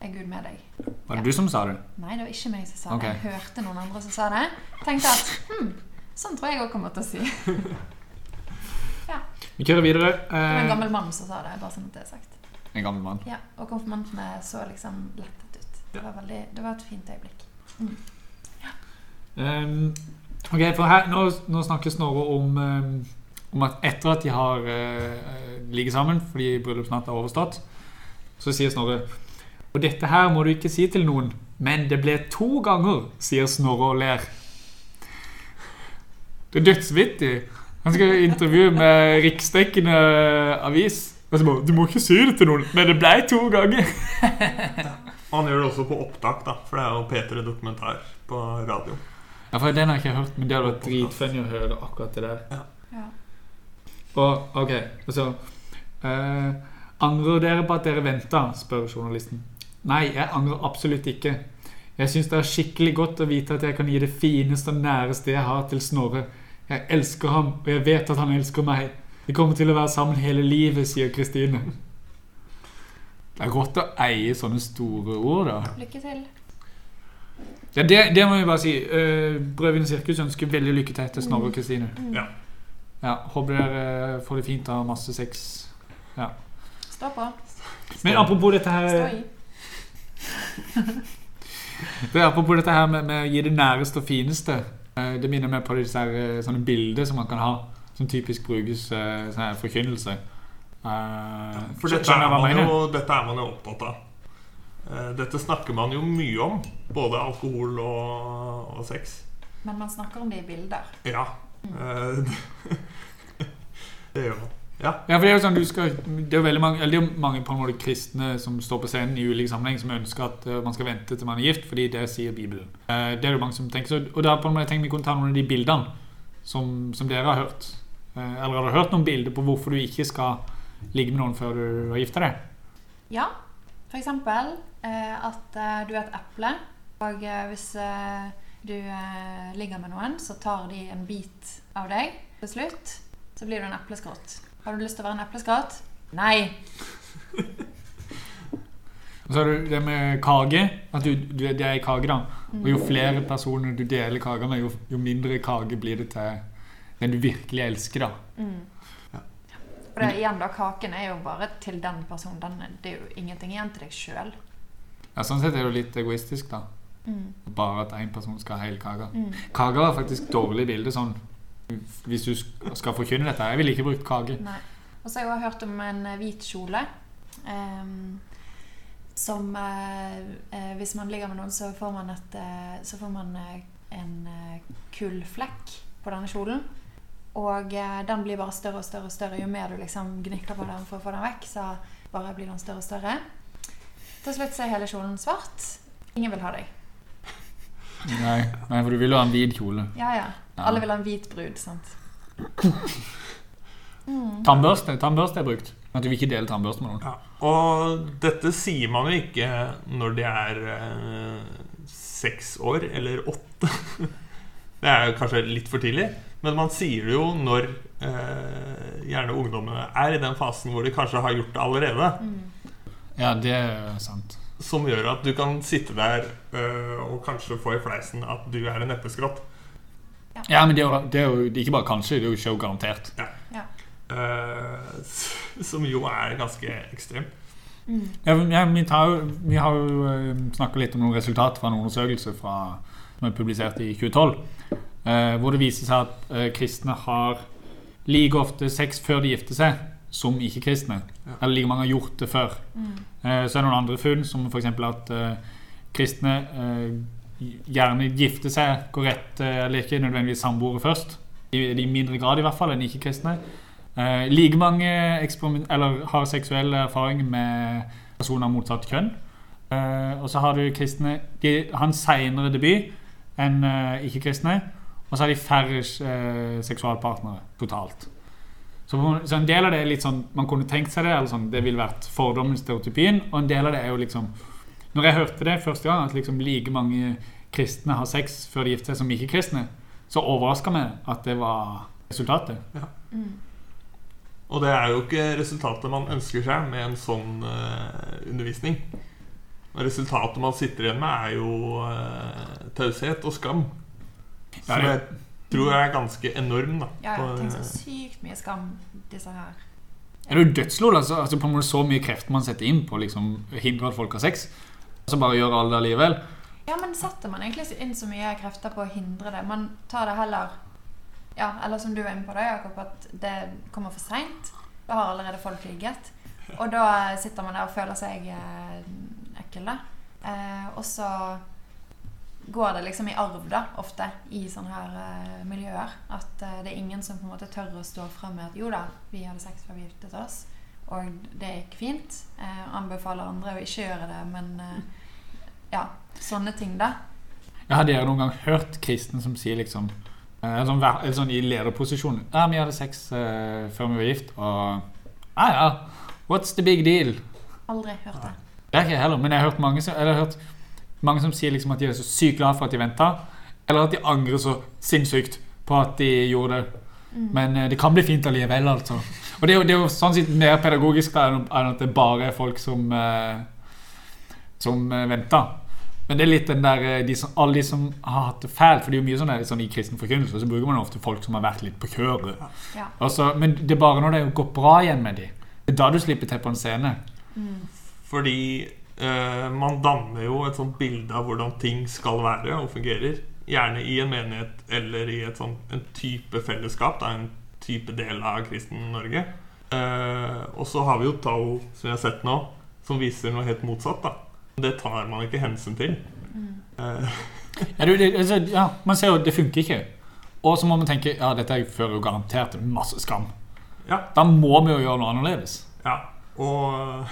A: er Gud med deg.
D: Var det du som sa det?
A: Nei, det var ikke meg som sa
D: okay.
A: det. Jeg hørte noen andre som sa det. Tenkte at hm, sånn tror jeg òg kommer til å si.
D: Vi kjører videre.
A: Det var en
D: Eh,
A: gammel mann som sa det. bare sånn at det er sagt.
D: en gammel mann.
A: Ja, Og konfirmantene så liksom lettet ut. Det var, veldig, det var et fint øyeblikk.
D: Um, ok, for her, nå, nå snakker Snorre om, um, om at etter at de har uh, ligget sammen fordi bryllupsnatt er overstått, så sier Snorre Og dette her må du ikke si til noen, men det ble to ganger, sier Snorre og ler. Det er dødsvittig. Han skal intervjue med riksdekkende avis. Og så bare, Du må ikke si det til noen, men det ble to ganger.
B: Og han gjør det også på opptak, da, for det er jo P3 Dokumentar på radio.
D: Ja, for Den har jeg ikke hørt, men det hadde vært dritfunny å høre akkurat det der.
A: Ja.
D: Og, ok, altså uh, Angrer dere på at dere venta? spør journalisten. Nei, jeg angrer absolutt ikke. Jeg syns det er skikkelig godt å vite at jeg kan gi det fineste og næreste jeg har til Snorre. Jeg elsker ham, og jeg vet at han elsker meg. Vi kommer til å være sammen hele livet, sier Kristine. Det er godt å eie sånne store ord, da.
A: Lykke til.
D: Ja, det, det må vi bare si. Uh, Brødvin Sirkus ønsker veldig lykke til til Snorre og Kristine.
A: Mm.
B: Ja.
D: Ja, Håper dere får det fint og har masse sex.
A: Stå på.
D: Men apropos dette her
A: Stå i.
D: Det er apropos dette her med, med å gi det næreste og fineste. eh, Det minner meg på disse her, eh, sånne bilder som man kan ha, som typisk brukes eh, sånn her forkynnelse. Eh,
B: For dette er, man jo, dette er man jo opptatt av. Eh, Dette snakker man jo mye om. Både alkohol og, og sex.
A: Men man snakker om det i bilder.
B: Ja. Mm. Det gjør man. Ja.
D: Ja, for Det er jo sånn du skal Det er jo veldig mange Eller det er mange på en måte kristne som står på scenen i ulike sammenheng, som ønsker at eh, man skal vente til man er gift, fordi det sier Bibelen. Eh, det er jo mange som tenker så, Og da på en måte tenker vi kunne ta noen av de bildene som, som dere har hørt. Eh, eller har dere hørt noen bilder på hvorfor du ikke skal ligge med noen før du har gifta deg?
A: Ja, eksempel eh, at du er et eple, og hvis du ligger med noen, så tar de en bit av deg. Til slutt så blir du en epleskrott. Har du lyst til å være en epleskatt? Nei!
D: Og så har du det med kake. At du, du, det er i kake, da. Og jo flere personer du deler kaka med, jo, jo mindre kake blir det til den du virkelig elsker, da.
A: Mm. For det, igjen da, kaken er jo bare til den personen. Den, det er jo ingenting igjen til deg sjøl.
D: Ja, sånn sett er det jo litt egoistisk, da.
A: Mm.
D: Bare at én person skal ha hele kaka.
A: Mm.
D: Kake var faktisk dårlig bilde sånn hvis du sk- skal forkynne dette. Jeg ville ikke brukt kake.
A: Nei. Og så har jeg også hørt om en eh, hvit kjole. Um, som eh, eh, Hvis man ligger med noen, så får man, et, eh, så får man en kullflekk på denne kjolen. Og eh, den blir bare større og større og større. Jo mer du liksom gnikker på den for å få den vekk, så bare blir den større og større. Til slutt så er hele kjolen svart. Ingen vil ha deg.
D: Nei, nei, for du vil jo ha en hvit kjole.
A: Ja, ja. Alle vil ha en hvit brud, sant. Mm.
D: Tannbørste tannbørste er brukt. At du vil ikke dele tannbørste med noen.
B: Ja. Og dette sier man jo ikke når de er eh, seks år eller åtte. Det er jo kanskje litt for tidlig, men man sier det jo når eh, gjerne ungdommene er i den fasen hvor de kanskje har gjort det allerede.
A: Mm.
D: Ja, det er sant.
B: Som gjør at du kan sitte der eh, og kanskje få i fleisen at du er en epleskrott.
D: Ja, men det er, jo, det er jo ikke bare kanskje, det er jo show garantert.
B: Ja. Ja. Uh, som jo er ganske ekstremt.
A: Mm.
D: Ja, vi, tar, jo- vi har jo snakka litt om noen resultat fra en undersøkelse fra, som er publisert i 2012. uh, hvor det viser seg at uh, kristne har like ofte sex før de gifter seg, som ikke-kristne.
B: Ja.
D: Eller like mange har gjort det før.
A: Mm.
D: Eh, så er det noen andre funn, som f.eks. at eh, kristne eh, gjerne gifter seg, går rett eh, eller ikke nødvendigvis samboere først. I, I mindre grad i hvert fall enn ikke-kristne. Eh, like mange eller har seksuell erfaring med personer av motsatt kjønn. Eh, og så har du kristne De har en seinere debut enn ikke-kristne. Og så har de færre seksualpartnere totalt. Så, på- så en del av det er litt sånn Man kunne tenkt seg det, eller sånn, det ville vært fordommen, stereotypien. Og en del av det er jo liksom Når jeg hørte det første gang, at liksom like mange kristne har sex før de gifter seg som ikke-kristne, så overraska meg at det var resultatet.
A: Mm.
B: Og det er jo ikke resultatet man ønsker seg med en sånn uh, undervisning. Og resultatet man sitter igjen med, er jo uh, taushet og skam.
D: Ja,
B: Som
D: det-
B: jeg er ganske enorm. da
A: Ja, ja, tenk så sykt mye skam disse her.
D: Er det jo dødslol, altså, altså på en måte så mye krefter man setter inn på å liksom, hindre at folk har sex, og så bare gjør alle det allikevel.
A: Ja, men setter man egentlig inn så mye krefter på å hindre det? Man tar det heller Ja, eller som du var inne på, da, Jakob, at det kommer for seint. Da har allerede folk ligget. Og da sitter man der og føler seg eh, ekkel, da. Eh, og så går det liksom i arv, da, ofte, i sånne her uh, miljøer. At uh, det er ingen som på en måte tør å stå frem med at jo da, vi hadde sex før vi giftet oss. Og det gikk fint. Uh, anbefaler andre å ikke gjøre det, men ja, sånne ting, da.
D: Jeg hadde jo noen gang hørt kristen som sier liksom sånn, sånn i lederposisjon Ja, vi hadde sex før vi var gift, og Ja, ja. What's the big deal?
A: Aldri hørt det.
D: Det er ikke jeg heller, men jeg har hørt mange som, eller jeg har hørt mange som sier liksom at de er så sykt glad for at de venta, eller at de angrer så sinnssykt på at de gjorde det. Men eh, det kan bli fint allikevel, altså. Og det er jo, det er jo sånn sett mer pedagogisk da, enn at det bare er folk som eh, som eh, venter. Men det er litt den der, de som, alle de som har hatt det fælt, for det er jo mye sånn, der, sånn i kristen forkynnelse, så bruker man ofte folk som har vært litt på kjøret.
A: Ja.
D: Altså, men det er bare når det går bra igjen med dem. Det er da du slipper til på en scene.
B: Fordi eh, man danner jo et sånt bilde av hvordan ting skal være og fungerer. Gjerne i en menighet eller i et sånt en type fellesskap. Da, en type del av kristen Norge. Eh, og så har vi jo Tao, som vi har sett nå, som viser noe helt motsatt. da Det tar man ikke hensyn til. Eh,
D: Ja, du, det, altså, ja, man ser jo det funker ikke. Og så må man tenke ja, dette fører jo garantert til masse skam.
B: ja,
D: Da må vi jo gjøre noe annerledes.
B: Ja, og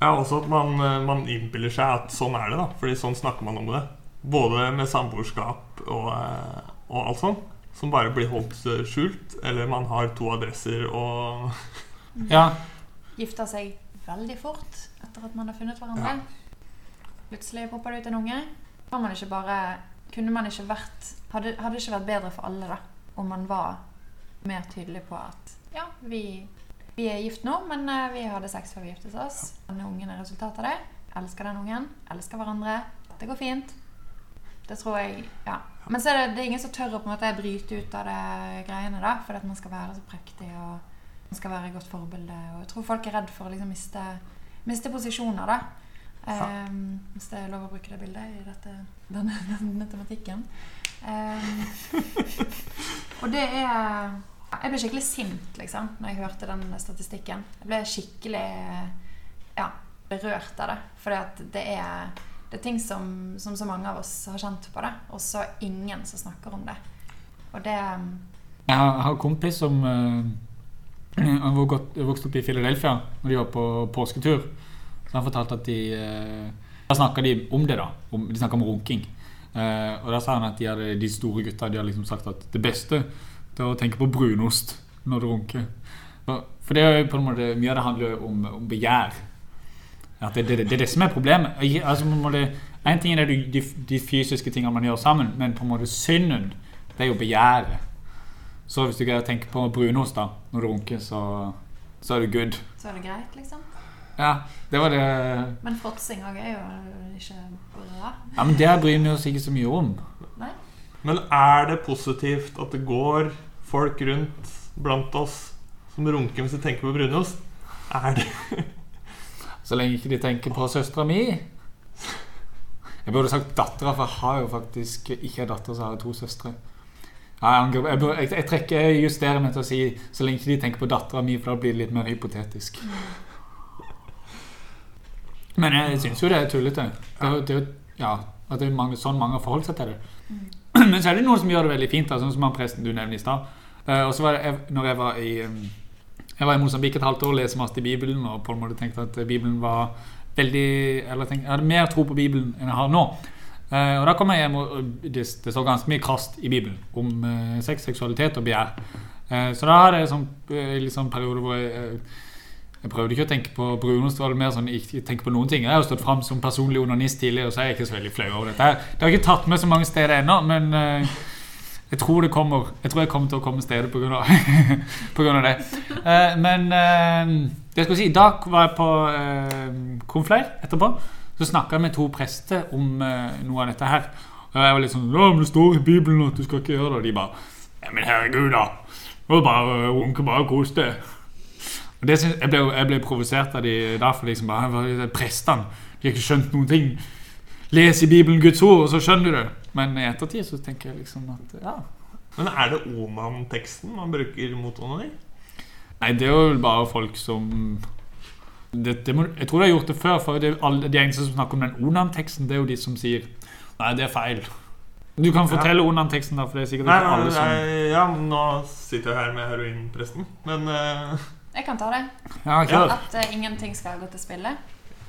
B: ja, også at man, eh, man innbiller seg at sånn er det, da. Fordi sånn snakker man om det. Både med samboerskap og, eh, og alt sånt. Som bare blir holdt eh, skjult. Eller man har to adresser og
D: Ja,
A: Gifter seg veldig fort etter at man har funnet hverandre. Plutselig popper det ut en unge. Var man ikke bare Kunne man ikke vært Hadde, hadde det ikke vært bedre for alle da om man var mer tydelig på at ja, vi, vi er gift nå, men eh, vi hadde sex før vi giftet oss. Denne ungen er resultatet av det. Elsker den ungen. Elsker hverandre. Det går fint. Det tror jeg Ja. Men så er det, det er ingen som tør å på en måte bryte ut av det greiene, da. Fordi at man skal være så prektig og man skal være et godt forbilde. Og jeg tror folk er redd for å liksom miste, miste posisjoner, da. Um, hvis det er lov å bruke det bildet i dette, denne, denne tematikken. Um, og det er Jeg ble skikkelig sint liksom når jeg hørte den statistikken. Jeg ble skikkelig ja, berørt av det. For det er, det er ting som, som så mange av oss har kjent på det, og så ingen som snakker om det. Og det
D: jeg har, en kompis som uh, godt- vokste opp i Philadelphia når de var på påsketur. Så han fortalte at de uh, Da snakka de om det, da. Om, de snakka om runking. Uh, og da sa han at de, hadde, de store gutta de hadde liksom sagt at det beste det å tenke på brunost når du runker. For, det er jo på en måte Mye av det handler jo om, om begjær. At det, det, det er det som er problemet. Altså, måte, en ting er det, de, de fysiske tingene man gjør sammen, men på en måte synden, det er jo begjæret. Så hvis du greier å tenke på brunost da, når du runker, så, så er det good.
A: Så er det greit, liksom.
D: Ja, det var det
A: Men fråtsing òg er jo ikke bra.
D: Ja, men det bryr vi oss ikke så mye om.
A: Nei?
B: Men er det positivt at det går folk rundt blant oss som runker hvis de tenker på brunost? Er det
D: Så lenge ikke de tenker på søstera mi. Jeg burde sagt dattera, for jeg har jo faktisk ikke en datter, så har jeg to søstre. Jeg, jeg, jeg, trekker jeg justerer meg til å si så lenge ikke de tenker på dattera mi, for da blir det litt mer hypotetisk. Men jeg syns jo det er tullete. Det det ja, at det er mange, sånn mange har forholdt seg til det. Men så er det noen som gjør det veldig fint, da, sånn som han presten du nevnte i stad. Eh, og så var det jeg, når jeg var i um, Jeg var i Mosambik et halvt år og leste masse i Bibelen og på en måte tenkte at Bibelen var veldig Eller jeg, tenkte, jeg hadde mer tro på Bibelen enn jeg har nå. Uh, og da kom jeg hjem, og og det, det står ganske mye krast i Bibelen om uh, sex, seksualitet og begjær. Uh, så da hadde jeg sånn, uh, sånn periode hvor jeg eh, jeg prøvde ikke å tenke på brunost, var det mer sånn ikke tenke på noen ting. Jeg har jo stått fram som personlig onanist tidligere, så er jeg ikke så veldig flau over dette. Det har jeg ikke tatt med så mange steder ennå, men eh, jeg tror det kommer. Jeg tror jeg kommer til å komme stedet på grunn av, det. Eh, men eh, jeg skal si, da var jeg på uh, konfleir etterpå. Så snakka jeg med to prester om eh, noe av dette her. Og jeg var litt sånn men det står i Bibelen at du skal ikke gjøre det. Og de bare Ja, men herregud, da. Var bare runke, bare kos. Og det synes, jeg ble, jeg ble provosert av de derfor liksom bare, Prestene de har ikke skjønt noen ting. Les i Bibelen Guds ord, og så skjønner du det. Men i ettertid så tenker jeg liksom at ja.
B: Men er det Oman-teksten man bruker mot onani?
D: Nei, det er jo bare folk som det, det må, Jeg tror de har gjort det før, for det, alle, de eneste som snakker om den Onan-teksten, det er jo de som sier Nei, det er feil. Du kan fortelle Onan-teksten, da, for det er sikkert
B: Nei,
D: ikke alle som
B: nei, ja, nå sitter jeg her med heroinpresten. Men uh...
A: Jeg kan ta det.
D: Ja, kjør.
A: At uh, ingenting skal gå til spille.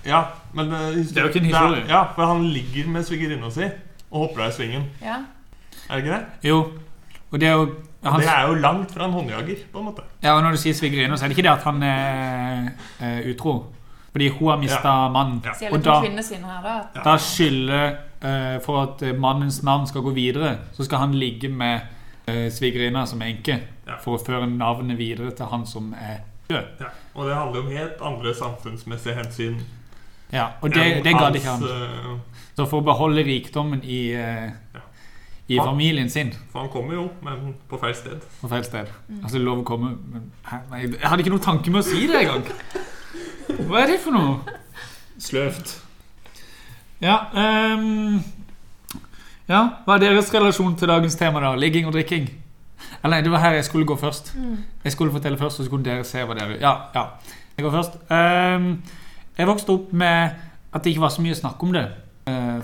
B: Ja, men uh,
D: Det er jo ikke en historie.
B: Ja, for han ligger med svigerinna si og hopper av i svingen.
A: Ja.
B: Er det ikke det?
D: Jo. Og det er jo han,
B: Det er jo langt fra en håndjager, på en måte.
D: Ja, og når du sier svigerinne, så er det ikke det at han er, er utro. Fordi hun har mista mannen.
B: Ja.
D: Og da-
A: her, da.
D: skylder uh, For at eh, mannens navn skal gå videre, så skal han ligge med uh, svigerinna som enke.
B: Ja.
D: For å føre navnet videre til han som er død.
B: Ja. Og det handler om helt andre samfunnsmessige hensyn.
D: Ja, Og det, det ga
B: det
D: ikke han. Så for å beholde rikdommen i, eh,
B: Ja.
D: i
B: Han-
D: familien sin
B: For han kommer jo, men på feil sted.
D: på feil sted. Altså, lov å komme men. Nei, Jeg hadde ikke noen tanke med å si det engang. Hva er det for noe? Sløvt. Ja um, Ja, Hva er deres relasjon til dagens tema, da? Ligging og drikking? Eller nei, det var her jeg skulle gå først. Jeg skulle fortelle først, og så kunne dere se hva dere Ja, ja. Jeg går først. Um, jeg vokste opp med at det ikke var så mye snakk om det,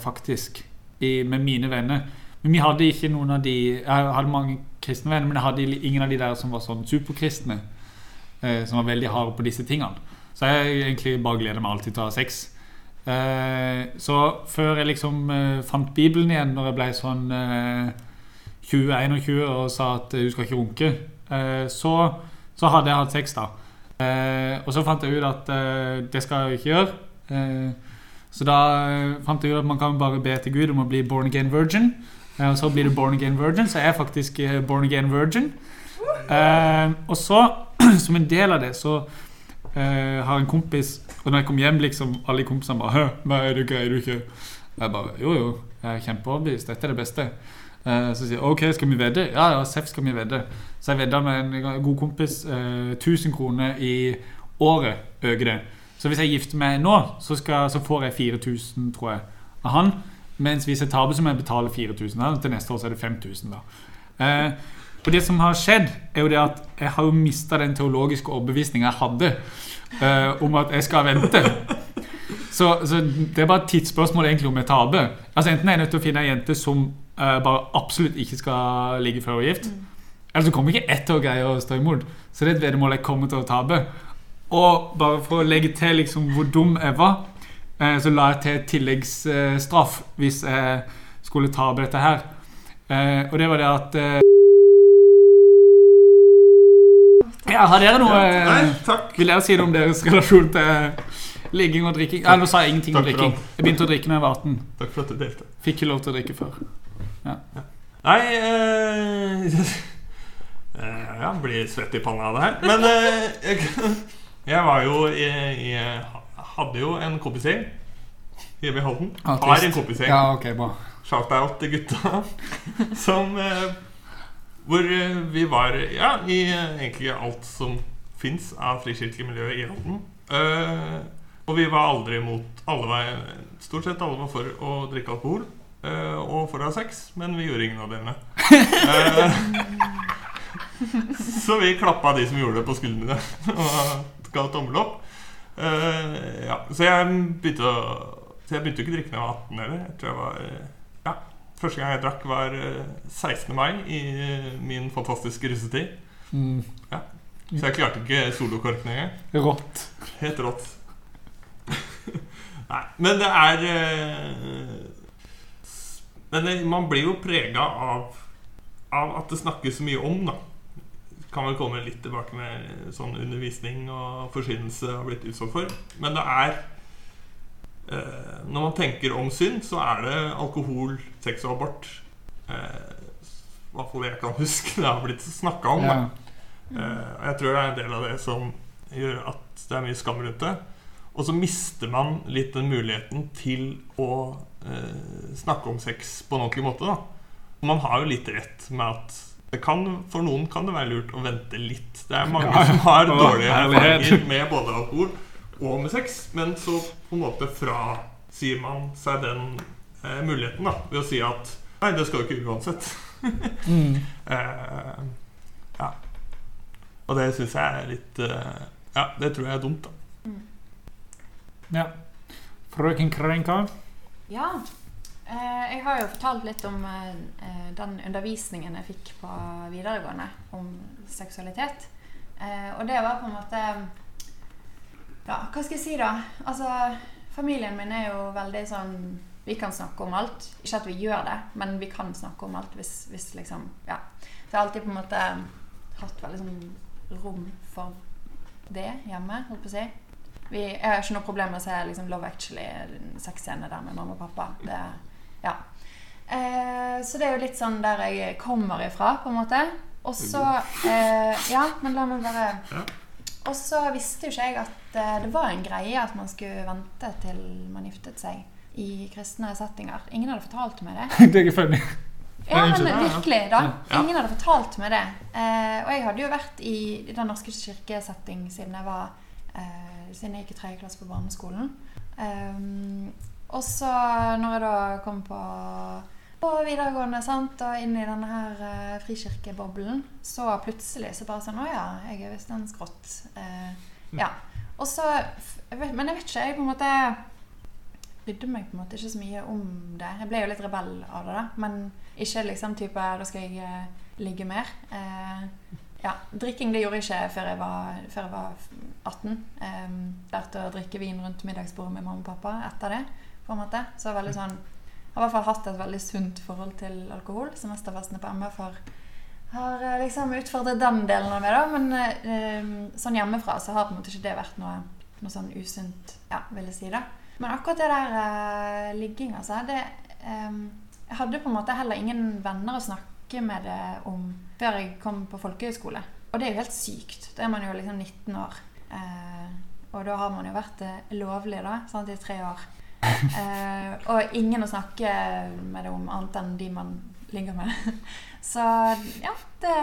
D: faktisk, i, med mine venner. Men vi hadde ikke noen av de Jeg hadde mange kristne venner, men jeg hadde ingen av de der som var sånn superkristne. Eh, som var veldig harde på disse tingene. Så jeg egentlig bare gleder meg alltid til å ha sex. Eh, så før jeg liksom eh, fant Bibelen igjen, når jeg ble sånn eh, 20-21 og sa at eh, du skal ikke runke, eh, så, så hadde jeg hatt sex, da. Eh, og så fant jeg ut at eh, det skal jeg ikke gjøre. Så da eh, fant jeg ut at man kan bare be til Gud om å bli born again virgin. Eh, og så blir du born again virgin, så jeg er faktisk eh, born again virgin. Og så, som en del av det, så har en kompis Og når jeg kom hjem, liksom alle kompisene bare Hø, hva er det, er du ikke? Jeg bare Jo, jo, jeg er kjempeoverbevist. Dette er det beste. Så sier jeg OK, skal vi vedde? Ja, ja, Seff skal vi vedde. Så jeg vedda med en god kompis. Eh, 1000 kroner i året øker det. Så hvis jeg gifter meg nå, så, skal, så får jeg 4000, tror jeg, av han. Mens hvis jeg taper, så må jeg betale 4000. Da. Til neste år så er det 5000. da. Eh, og det som har skjedd, er jo det at jeg har jo mista den teologiske overbevisninga jeg hadde eh, om at jeg skal vente. Så, så det er bare et tidsspørsmål egentlig om jeg taper. Altså Enten er jeg nødt til å finne ei jente som eh, bare absolutt ikke skal ligge før hun er gift. Eller så kommer ikke ett til å greie å stå imot. Så det er et veddemål jeg kommer til å tape. Og bare for å legge til liksom hvor dum jeg var, eh, så la jeg til tilleggsstraff hvis jeg skulle ta opp dette her. Eh, og det var det at eh, Ja, har dere noe eh,
B: Nei, takk.
D: Vil dere si noe om deres relasjon til ligging og drikking? Nei, nå sa jeg ingenting om drikking. Jeg begynte å drikke da jeg var 18.
B: Takk for at du delte.
D: Fikk ikke lov til å drikke før.
B: Nei eh, eh, Ja, blir svett i panna av det her. Men eh, jeg, jeg var jo i, jeg Hadde jo en kompisgjeng hjemme i Halden.
D: Ja,
B: Har en kompisgjeng.
D: Ja, okay.
B: Shout-out til gutta. Som eh, Hvor eh, vi var ja, i eh, egentlig alt som fins av frikirkemiljøet i Halden. Eh, og vi var aldri imot alle var, Stort sett alle var for å drikke alkohol eh, og for å ha sex, men vi gjorde ingen av delene. Eh, så vi klappa de som gjorde det, på skuldrene og ga tommel opp. Uh, ja, så jeg begynte å Så jeg begynte jo ikke å drikke da jeg var 18 heller. Jeg tror jeg var eh, ja, Første gang jeg drakk, var eh, 16. mai i eh, min fantastiske russetid.
D: Mm.
B: Så jeg klarte ikke solokorken engang.
D: Rått.
B: Helt rått. Nei, men det er uh, Men det, man blir jo prega av, av at det snakkes så mye om, da. Kan vel komme litt tilbake med sånn undervisning og forsynelse har blitt utsatt for. Men det er eh, Når man tenker om synd, så er det alkohol, sex og abort. Eh, I hvert fall jeg kan huske det har blitt snakka om.
D: Ja.
B: Eh, jeg tror det er en del av det som gjør at det er mye skam rundt det. Og så mister man litt den muligheten til å eh, snakke om sex på en ordentlig måte. da Man har jo litt rett med at kan, for noen kan det være lurt å vente litt. Det er mange
D: Ja, ja.
B: som har
D: Å,
B: dårlige erfaringer med både alkohol og med sex, men så på en måte frasier man seg den eh, muligheten da ved å si at nei, det skal du ikke uansett.
D: Mm.
B: Eh, ja. Og det syns jeg er litt eh, Ja, det tror jeg er dumt, da.
D: ja. Frøken Krenka.
A: Ja. Eh, jeg har jo fortalt litt om eh, den undervisningen jeg fikk på videregående om seksualitet. Eh, og det var på en måte Ja, hva skal jeg si, da? Altså, familien min er jo veldig sånn Vi kan snakke om alt. Ikke at vi gjør det, men vi kan snakke om alt hvis, hvis liksom Ja. Så jeg har alltid på en måte hatt veldig sånn rom for det hjemme, holdt på å si. Vi, jeg har ikke noe problem med å se liksom, Love Actually, en sexscene der med mamma og pappa. Det, ja. eh, så det er jo litt sånn der jeg kommer ifra, på en måte. Og så eh, Ja, men la meg bare
B: Ja.
A: Og så visste jo ikke jeg at eh, det var en greie at man skulle vente til man giftet seg i kristne settinger. Ingen hadde fortalt meg det.
D: det er ikke funny.
A: Ja, men virkelig, da. Ingen hadde fortalt meg det. Eh, og jeg hadde jo vært i Den norske kirkesetting siden jeg var eh, Siden jeg gikk i tredje klasse på barneskolen. Um, og så når jeg da kom på, på videregående sant, og inn i denne her eh, frikirkeboblen, så plutselig så bare sånn Å ja, jeg er visst en skrått. Eh, ja. Og så Men jeg vet ikke. Jeg på en måte brydde meg på en måte ikke så mye om det. Jeg ble jo litt rebell av det, da. Men ikke liksom type Da skal jeg eh, ligge mer. Eh, ja, Drikking det gjorde jeg ikke før jeg var, før jeg var 18. Um, lærte å drikke vin rundt middagsbordet med mamma og pappa etter det. På en måte. Så jeg, sånn, jeg har i hvert fall hatt et veldig sunt forhold til alkohol. Semesterfestene på MF har, har eh, liksom utfordret den delen av meg. da, Men eh, sånn hjemmefra så har på en måte ikke det vært noe, noe sånn usunt, ja, vil jeg si. da. Men akkurat det der eh, ligging, altså det, eh, Jeg hadde på en måte heller ingen venner å snakke med det om før jeg kom på folkehøyskole. Og det er jo helt sykt. Da er man jo liksom 19 år. Eh, og da har man jo vært eh, lovlig da, sant, i tre år. Eh, og ingen å snakke med det om annet enn de man ligger med. Så ja, det,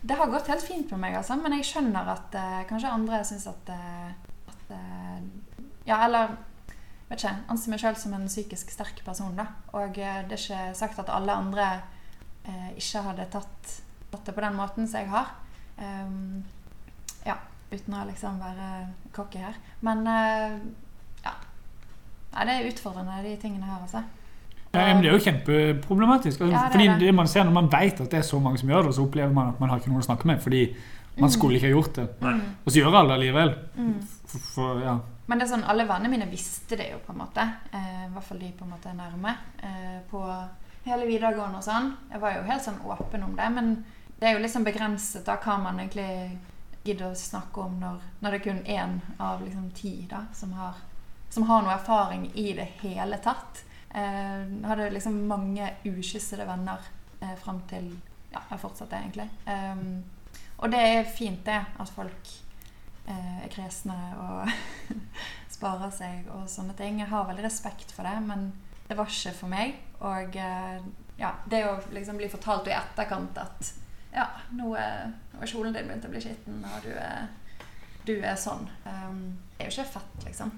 A: det har gått helt fint med meg, altså. Men jeg skjønner at eh, kanskje andre syns at, eh, at eh, Ja, eller vet ikke, anser meg sjøl som en psykisk sterk person, da. Og eh, det er ikke sagt at alle andre eh, ikke hadde tatt, tatt det på den måten som jeg har. Um, ja, uten å liksom være cocky her. Men eh. Nei, det er utfordrende, de tingene her, altså.
D: Ja, men det er jo kjempeproblematisk. Altså,
A: Ja, det
D: fordi
A: det.
D: det man ser Når man vet at det er så mange som gjør det, så opplever man at man har ikke noen å snakke med. Fordi man
A: Mm.
D: skulle ikke ha gjort det.
B: Mm.
D: Og så gjør alle det likevel.
A: Mm.
D: For, for, ja.
A: Men det er sånn, alle vennene mine visste det jo, på en måte. Eh, I hvert fall de på en måte er nærme. Eh, på hele videregående og sånn. Jeg var jo helt sånn åpen om det. Men det er jo liksom begrenset da hva man egentlig gidder å snakke om når, når det er kun én av liksom ti da, som har, som har noe erfaring i det hele tatt. Eh, jeg hadde liksom mange ukyssede venner eh, fram til Ja, jeg fortsatte egentlig. Um, og det er fint, det, at folk eh, er kresne og sparer seg og sånne ting. Jeg har veldig respekt for det, men det var ikke for meg. Og eh, ja, det å liksom bli fortalt i etterkant at ja, nå er, nå er kjolen din begynt å bli skitten, og du er, du er sånn. Um, det er jo ikke fett, liksom.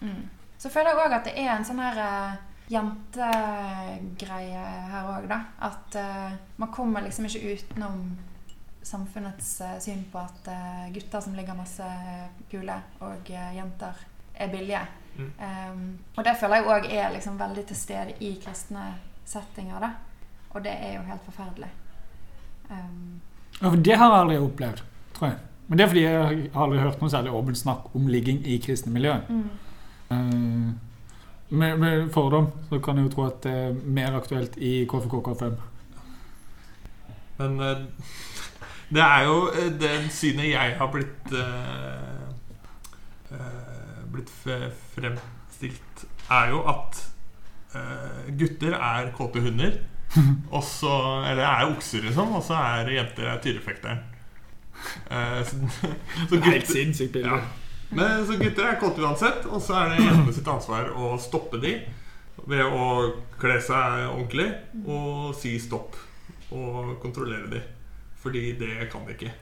A: Mm. Så føler jeg òg at det er en sånn her uh, jentegreie her òg, da. At uh, man kommer liksom ikke utenom samfunnets uh, syn på at uh, gutter som ligger masse kule, og jenter er billige.
B: Mm.
A: Um, og det føler jeg òg er liksom veldig til stede i kristne settinger, da. Og det er jo helt forferdelig. Um,
D: Ja, for det har jeg aldri opplevd, tror jeg. Men det er fordi jeg har aldri hørt noe særlig åpent snakk om ligging i kristne miljøer.
A: mm.
D: Eh, med, med fordom så kan jeg jo tro at det er mer aktuelt i KFK-KFM.
B: Men eh, det er jo eh, det synet jeg har blitt Blitt fremstilt, er jo at eh, gutter er kåte hunder. Og så, eller er okser, liksom. Og så er jenter er tyrefekteren. Eh, så, så
D: Helt
B: gutter,
D: sinnssykt bilde.
B: ja. Men så gutter er kåte uansett, og så er det jentene sitt ansvar å stoppe de ved å kle seg ordentlig og si stopp. Og kontrollere de. Fordi det kan de ikke.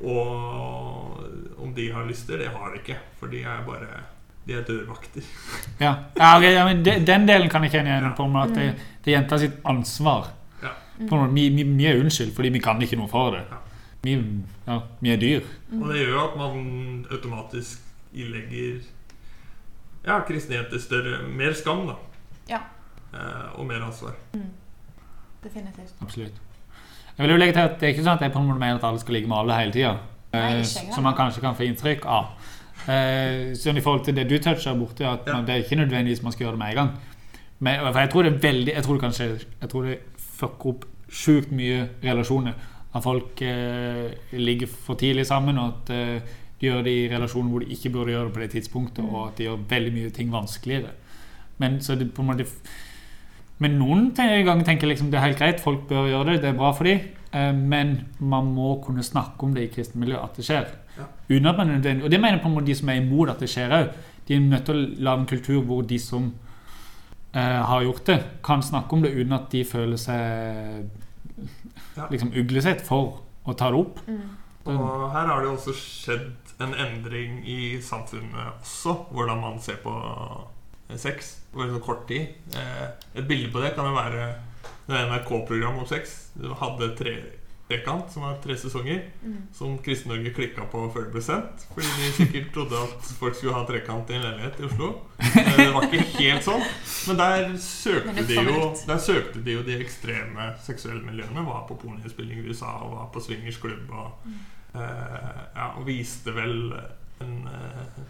B: Og om de har lyster, det har de ikke. For de er bare De er dørvakter.
D: Ja, ja, okay, ja men de, Den delen kan jeg kjenne igjen
B: Ja.
D: på med at det, det er jenta sitt ansvar.
B: Ja.
D: På vi, vi, vi er unnskyld fordi vi kan ikke noe for det.
B: Ja.
D: Vi, ja, vi er dyr.
B: Og det gjør jo at man automatisk ilegger ja, kristne jenter større Mer skam, da.
A: Ja.
B: Eh, og mer ansvar.
A: Definitivt.
D: Absolutt. Jeg vil jo legge til at Det er ikke sånn at jeg på en måte mener at alle skal ligge med alle hele tida.
A: Eh,
D: som man kanskje kan få inntrykk av. Eh, sånn I forhold til det du toucher borti, at
B: Ja.
D: man, det er ikke nødvendigvis man skal gjøre det med en gang. Men, for jeg tror det er veldig Jeg tror det kanskje, Jeg tror det fucker opp sjukt mye relasjoner. At folk eh, ligger for tidlig sammen, og at eh, de gjør det i relasjoner hvor de ikke burde gjøre det på det tidspunktet, og at de gjør veldig mye ting vanskeligere. Men så det på en måte men noen ganger tenker jeg liksom det er helt greit, folk bør gjøre det, det er bra for dem. Eh, men man må kunne snakke om det i kristent miljø, at det skjer.
B: Ja.
D: Man og det mener på en måte de som er imot at det skjer òg. De er nødt til å lage en kultur hvor de som eh, har gjort det, kan snakke om det uten at de føler seg
B: Ja.
D: liksom uglesett for å ta det opp.
A: Mm.
B: Og her har det jo også skjedd en endring i samfunnet også, hvordan man ser på eh, sex på så kort tid. Eh, Et bilde på det kan jo være det NRK-program om sex. Du hadde tre trekant, som er tre sesonger,
A: Mm.
B: som Kristen-Norge klikka på før det ble sendt. Fordi de sikkert trodde at folk skulle ha trekant i en leilighet i Oslo. Eh, Det var ikke helt sånn. Men der søkte
A: det
B: de jo. Der søkte de jo de ekstreme seksuelle miljøene. Var på pornoinnspilling i USA og var på swingersklubb. Og, eh, ja, og viste vel en eh,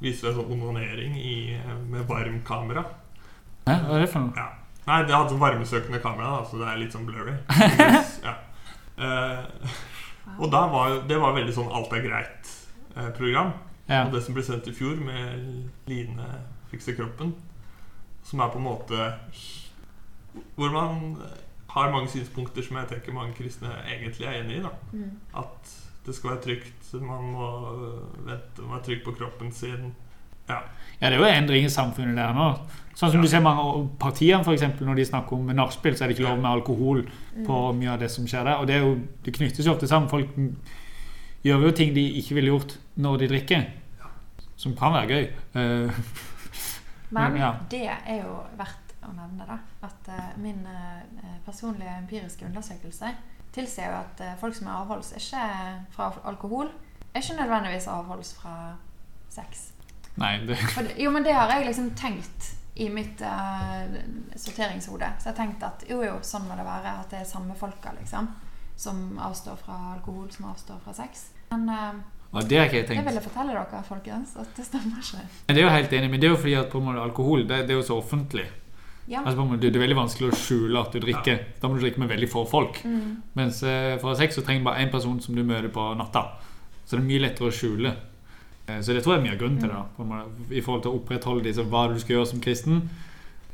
B: Viste vel sånn onanering i, eh, med varmkamera.
D: Hæ? Hva er det for noe?
B: Ja. Nei, det hadde sånn varmesøkende kamera, da, så det er litt sånn blurry. ja. Eh, og var, det var veldig sånn alt er greit-program.
D: Ja.
B: Og det som ble sendt i fjor med Line fikser kroppen, som er på en måte Hvor man har mange synspunkter som jeg tenker mange kristne egentlig er enig i. da
A: Mm.
B: At det skal være trygt, man må vente, være trygg på kroppen sin.
D: Ja, det er jo endring i samfunnet der nå. Sånn som
B: Ja.
D: du ser mange partiene, for eksempel, når de snakker om nachspiel, så er det ikke lov med alkohol på
A: Mm.
D: mye av det som skjer der. Og det, er jo, det knyttes jo ofte sammen. Folk gjør jo ting de ikke ville gjort når de drikker, som kan være gøy. Eh,
A: Men
D: Ja.
A: det er jo verdt å nevne, da. At uh, min uh, personlige empiriske undersøkelse tilsier jo at folk som er avholds ikke fra alkohol, er ikke nødvendigvis avholds fra sex.
D: Nei, det,
A: For jo, men det har jeg liksom tenkt i mitt uh, sorteringshode. Så jeg har tenkt at jo, jo, sånn må det være. At det er samme folka, liksom. Som avstår fra alkohol, som avstår fra sex. Men uh,
D: ja, det har ikke jeg tenkt.
A: det vil jeg fortelle dere, folkens, at det stemmer ikke.
D: Men det er jo helt enig, men det er jo fordi at på en måte alkohol det, det er jo så offentlig.
A: Ja.
D: Altså på en måte, Det er veldig vanskelig å skjule at du drikker. Da må du drikke med veldig få folk.
A: Mm.
D: Mens uh, for sex så trenger du bare én person som du møter på natta. Så det er mye lettere å skjule. Eh, Så det tror jeg er mye av grunnen til det. da, måte, I forhold til å opprettholde disse, hva du skal gjøre som kristen.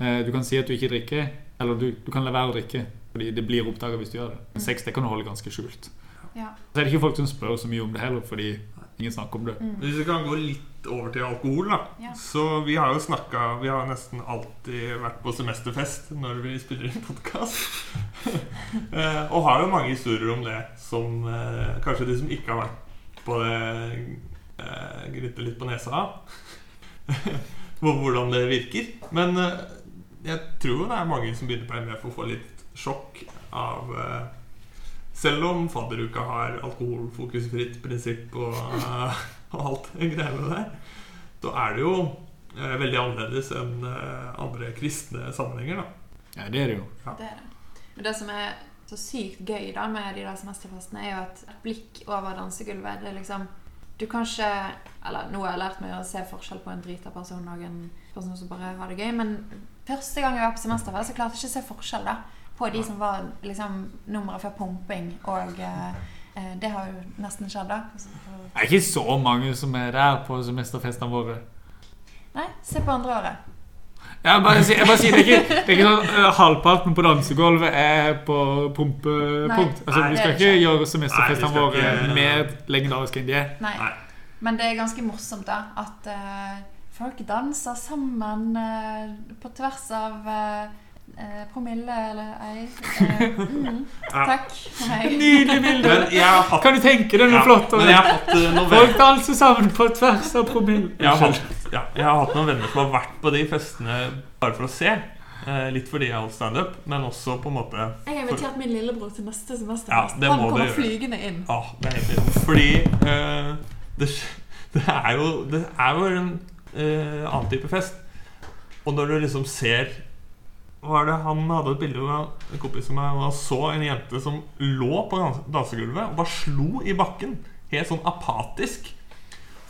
D: Eh, Du kan si at du ikke drikker, eller du, du kan la være å drikke. Fordi det blir oppdaga hvis du gjør det. Men sex det kan du holde ganske skjult.
A: Ja.
D: Så er det ikke folk som spør så mye om det heller, fordi ingen snakker om det.
A: Mm.
B: Hvis vi kan gå litt over til alkohol, da.
A: Ja.
B: Så vi har jo snakka Vi har nesten alltid vært på semesterfest når vi spiller inn podkast. og har jo mange historier om det som eh, kanskje de som ikke har vært på det, eh, gryter litt på nesa av. Hvordan det virker. Men eh, jeg tror det er mange som begynner på MF å få litt sjokk av eh, Selv om fadderuka har alkoholfokusfritt prinsipp og, eh, og alt det greiene der, så er det jo eh, veldig annerledes enn eh, andre kristne sammenhenger. da
D: Ja, det er det jo.
A: Det er det. Men det som er så sykt gøy da med de der semesterfestene, er jo at et blikk over dansegulvet det er liksom Du kan ikke Eller nå har jeg lært meg å se forskjell på en drita person og en person som bare har det gøy, men første gang jeg var på semesterfest, så klarte jeg ikke å se forskjell da på de som var liksom nummeret før pumping, og eh, eh, det har jo nesten skjedd, da.
D: Det er ikke så mange som er der på semesterfestene våre.
A: Nei, se på andre året.
D: Jeg bare jeg bare sier det, er ikke, det er ikke sånn uh, halvparten på dansegulvet er på pumpepunkt. Altså,
A: Nei,
D: vi skal ikke gjøre semesterfestene våre
B: ikke-
D: mer legendariske enn de er.
A: Nei.
B: Nei.
A: Men det er ganske morsomt da at uh, folk danser sammen uh, på tvers av eh, promille eller ei. Eh, mm,
B: Ja.
A: takk for meg.
D: Nydelig bilde!
B: Men jeg har hatt,
D: Kan du tenke deg noe
B: ja,
D: flott?
B: men jeg har hatt eh, noen
D: Folk danser sammen på tvers av promille.
B: jeg har, hatt, ja, jeg har hatt noen venner som har vært på de festene bare for å se. Eh, litt fordi jeg har holdt standup, men også på en måte
A: Jeg har invitert min lillebror til neste
B: Ja,
A: semesterfest.
B: det
A: Han
B: må
A: kommer flygende inn.
B: Ah, det er. Fordi eh, det, det er jo Det er jo en eh, annen type fest. Og når du liksom ser Hva er det Han hadde et bilde av en kompis som jeg så en jente som lå på dansegulvet og bare slo i bakken. Helt sånn apatisk.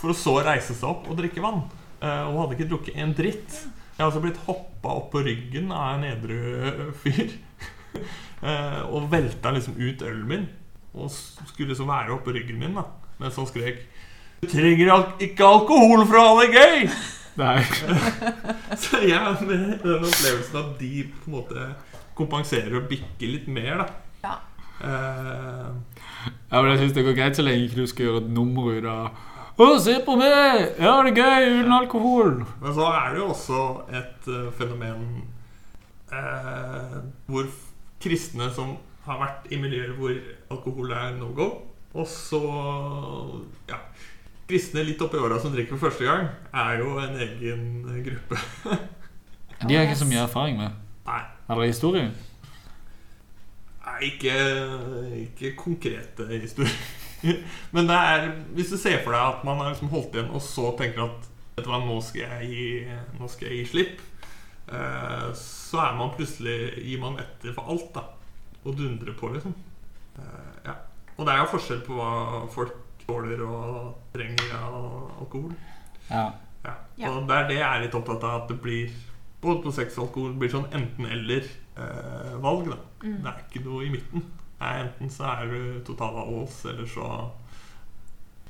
B: For å så reise seg opp og drikke vann. Og hun hadde ikke drukket en dritt. Jeg har altså blitt hoppa opp på ryggen av en edru fyr. Eh, og velta liksom ut ølen min. Og skulle liksom være oppå ryggen min, da mens han skrek Du trenger ikke alkohol for å ha det gøy!
D: Nei.
B: Så jeg med den opplevelsen at de på en måte kompenserer og bikker litt mer, da.
A: Ja.
B: Uh,
D: Ja, men jeg synes det går greit så lenge ikke du skal gjøre et nummer ut av Å, se på meg! Jeg har det gøy uten alkohol.
B: men så er det jo også et uh, fenomen uh, hvor f- kristne som har vært i miljøer hvor alkohol er no go, og så ja, Kristne litt oppi åra som drikker for første gang, er jo en egen gruppe.
D: De har ikke så mye erfaring med.
B: Nei.
D: Eller historie.
B: Nei, ikke, ikke konkrete historier. Men det er, hvis du ser for deg at man har liksom holdt igjen, og så tenker at Vet du hva, nå skal jeg gi, nå skal jeg gi slipp. Eh, så er man plutselig Gir man etter for alt, da. Og dundrer på, liksom. Eh, ja. Og det er jo forskjell på hva folk tåler og trenger av alkohol.
D: Ja.
B: Ja.
A: Ja.
B: Og det er det jeg er litt opptatt av, at det blir både på sex og alkohol blir sånn enten-eller-valg. da
A: Mm.
B: Det er ikke noe i midten. Er Enten så er du total avholds, eller så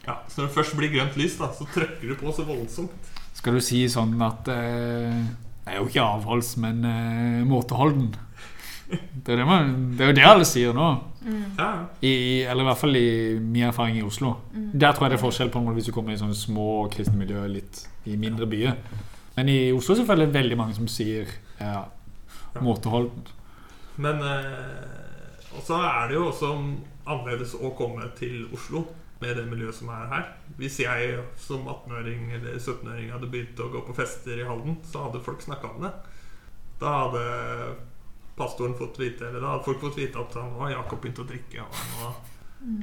B: Ja, Så når det først blir grønt lys, da så trykker du på så voldsomt.
D: Skal du si sånn at eh, Jeg er jo ikke avholds, men eh, måteholden. Det er, det, man, det er jo det alle sier nå.
A: Mm.
D: I, eller i hvert fall i min erfaring i Oslo.
A: Mm.
D: Der tror jeg det er forskjell på når hvis du kommer i sånne små kristne miljøer litt i mindre byer. Men i Oslo selvfølgelig er det veldig mange som sier ja, måteholdent.
B: Men eh, Og så er det jo også annerledes å komme til Oslo med det miljøet som er her. Hvis jeg som 18-åring eller 17-åring hadde begynt å gå på fester i Halden, så hadde folk snakka om det. Da hadde pastoren fått vite Eller da hadde folk fått vite at han var Jakob begynte å drikke. Og han var,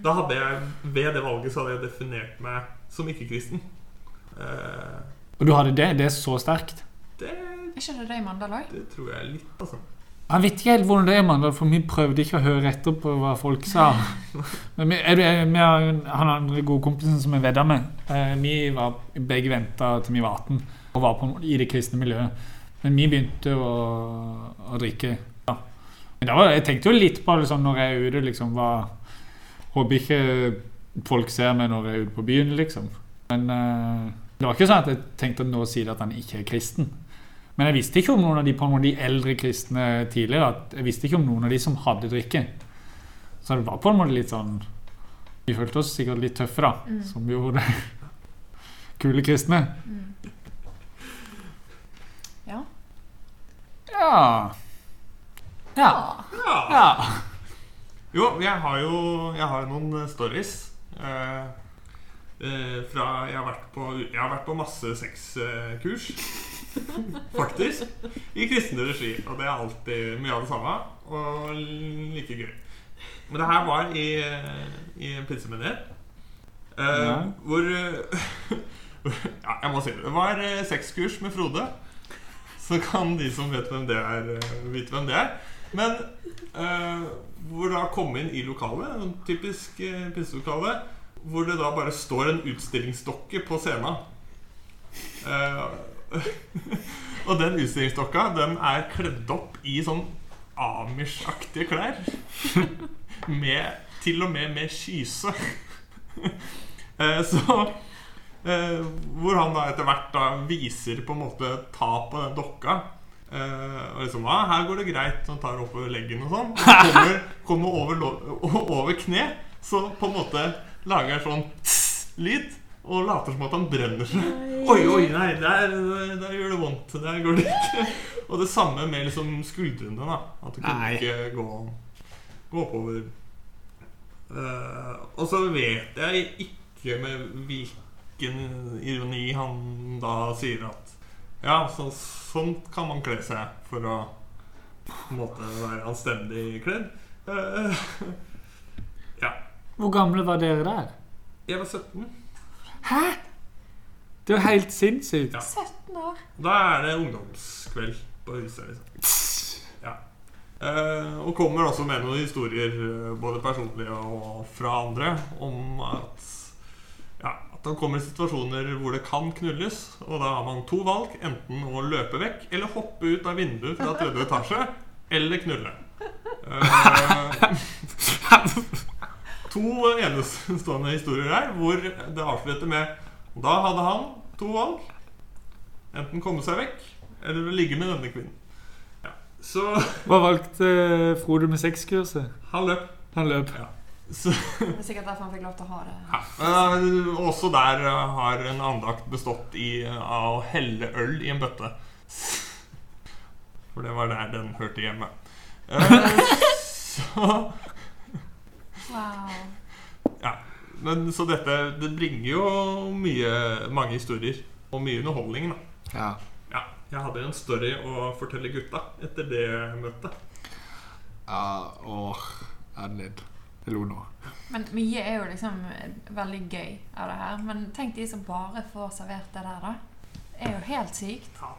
B: da hadde jeg ved det valget så hadde jeg definert meg som ikke-kristen. Eh,
D: Og du hadde det? Det er så sterkt?
B: det,
A: ikke det det i Mandal òg?
B: det tror jeg litt, altså.
D: Jeg vet ikke helt hvordan det er, Mandal, for vi prøvde ikke å høre etter på hva folk sa. Men vi, er du, er, vi har han andre gode kompisen som jeg vedda med. Eh, vi var, begge venta til vi var 18 og var på, i det kristne miljøet. Men vi begynte å, å drikke. Var, jeg tenkte jo litt på det sånn når jeg er ute, liksom hva, Håper ikke folk ser meg når jeg er ute på byen, liksom. Men uh, det var ikke sånn at jeg tenkte nå sier si at han ikke er kristen. Men jeg visste ikke om noen av de, på en måte, de eldre kristne tidligere. At jeg visste ikke om noen av de som hadde drikke. Så det var på en måte litt sånn Vi følte oss sikkert litt tøffe, da,
A: Mm.
D: som vi gjorde. Kule kristne.
A: Mm. Ja.
D: Ja. Ja.
B: Ja.
D: ja.
B: Jo, jeg har jo jeg har noen eh, stories. Eh, eh, fra Jeg har vært på, jeg har vært på masse sexkurs. Faktisk. I kristne regi. Og det er alltid mye av det samme. Og like gøy. Men det her var i, i en pinsemenighet. Eh,
D: Ja.
B: Hvor Ja, jeg må si det. Det var eh, sexkurs med Frode. så kan de som vet hvem det er, eh, vite hvem det er. Men eh, hvor da komme inn i lokalet, en typisk eh, pinselokale, hvor det da bare står en utstillingsdokke på scenen. Eh, og den utstillingsdokka den er kledd opp i sånn Amish-aktige klær. Med, til og med med kyse. Eh, så eh, Hvor han da etter hvert da viser på en måte ta på den dokka. Eh, og liksom ah, 'Her går det greit.' Han tar oppover leggen og sånn. Og kommer, kommer over, over kne, så på en måte lager jeg sånn lyd. Og later som at han brenner seg. Oi, oi, nei, der, der gjør det vondt. Der går det ikke. Og det samme med liksom skuldrene. da At du kunne
D: Nei.
B: ikke gå, gå oppover. Uh, og så vet jeg ikke med hvilken ironi han da sier at Ja, så, sånn kan man kle seg for å på en måte være anstendig kledd. Uh, ja.
D: Hvor gamle var dere der?
B: Jeg var 17.
D: Hæ? Det er jo helt sinnssykt.
B: Ja.
A: 17 år.
B: Da er det ungdomskveld på huset. liksom ja. uh, Og kommer også med noen historier, eh, både personlige og fra andre, om at han kommer i situasjoner hvor det kan knulles. Og da har man to valg. Enten å løpe vekk eller hoppe ut av vinduet fra tredje etasje. Eller knulle. Eh, to enestående historier her hvor det avslutter med Da hadde han to valg. Enten komme seg vekk eller ligge med denne kvinnen. Ja. Så
D: Hva valgte Frode med sexkurset?
B: han løp.
D: Han løp.
B: Så,
A: Det er sikkert derfor han fikk lov til å ha det.
B: ja. Eh, også der eh, har en andakt bestått i, eh, av å helle øl i en bøtte. For det var der den hørte hjemme. Eh, så
A: Wow.
B: Ja, men Så dette det bringer jo mye, mange historier og mye underholdning. da
D: Ja.
B: Ja, Jeg hadde en story å fortelle gutta etter det møtet.
D: ja åh, ledd. Jeg lo nå.
A: Men mye er jo liksom veldig gøy av det her. Men tenk de som bare får servert det der, da. Det er jo helt sykt.
B: Ja.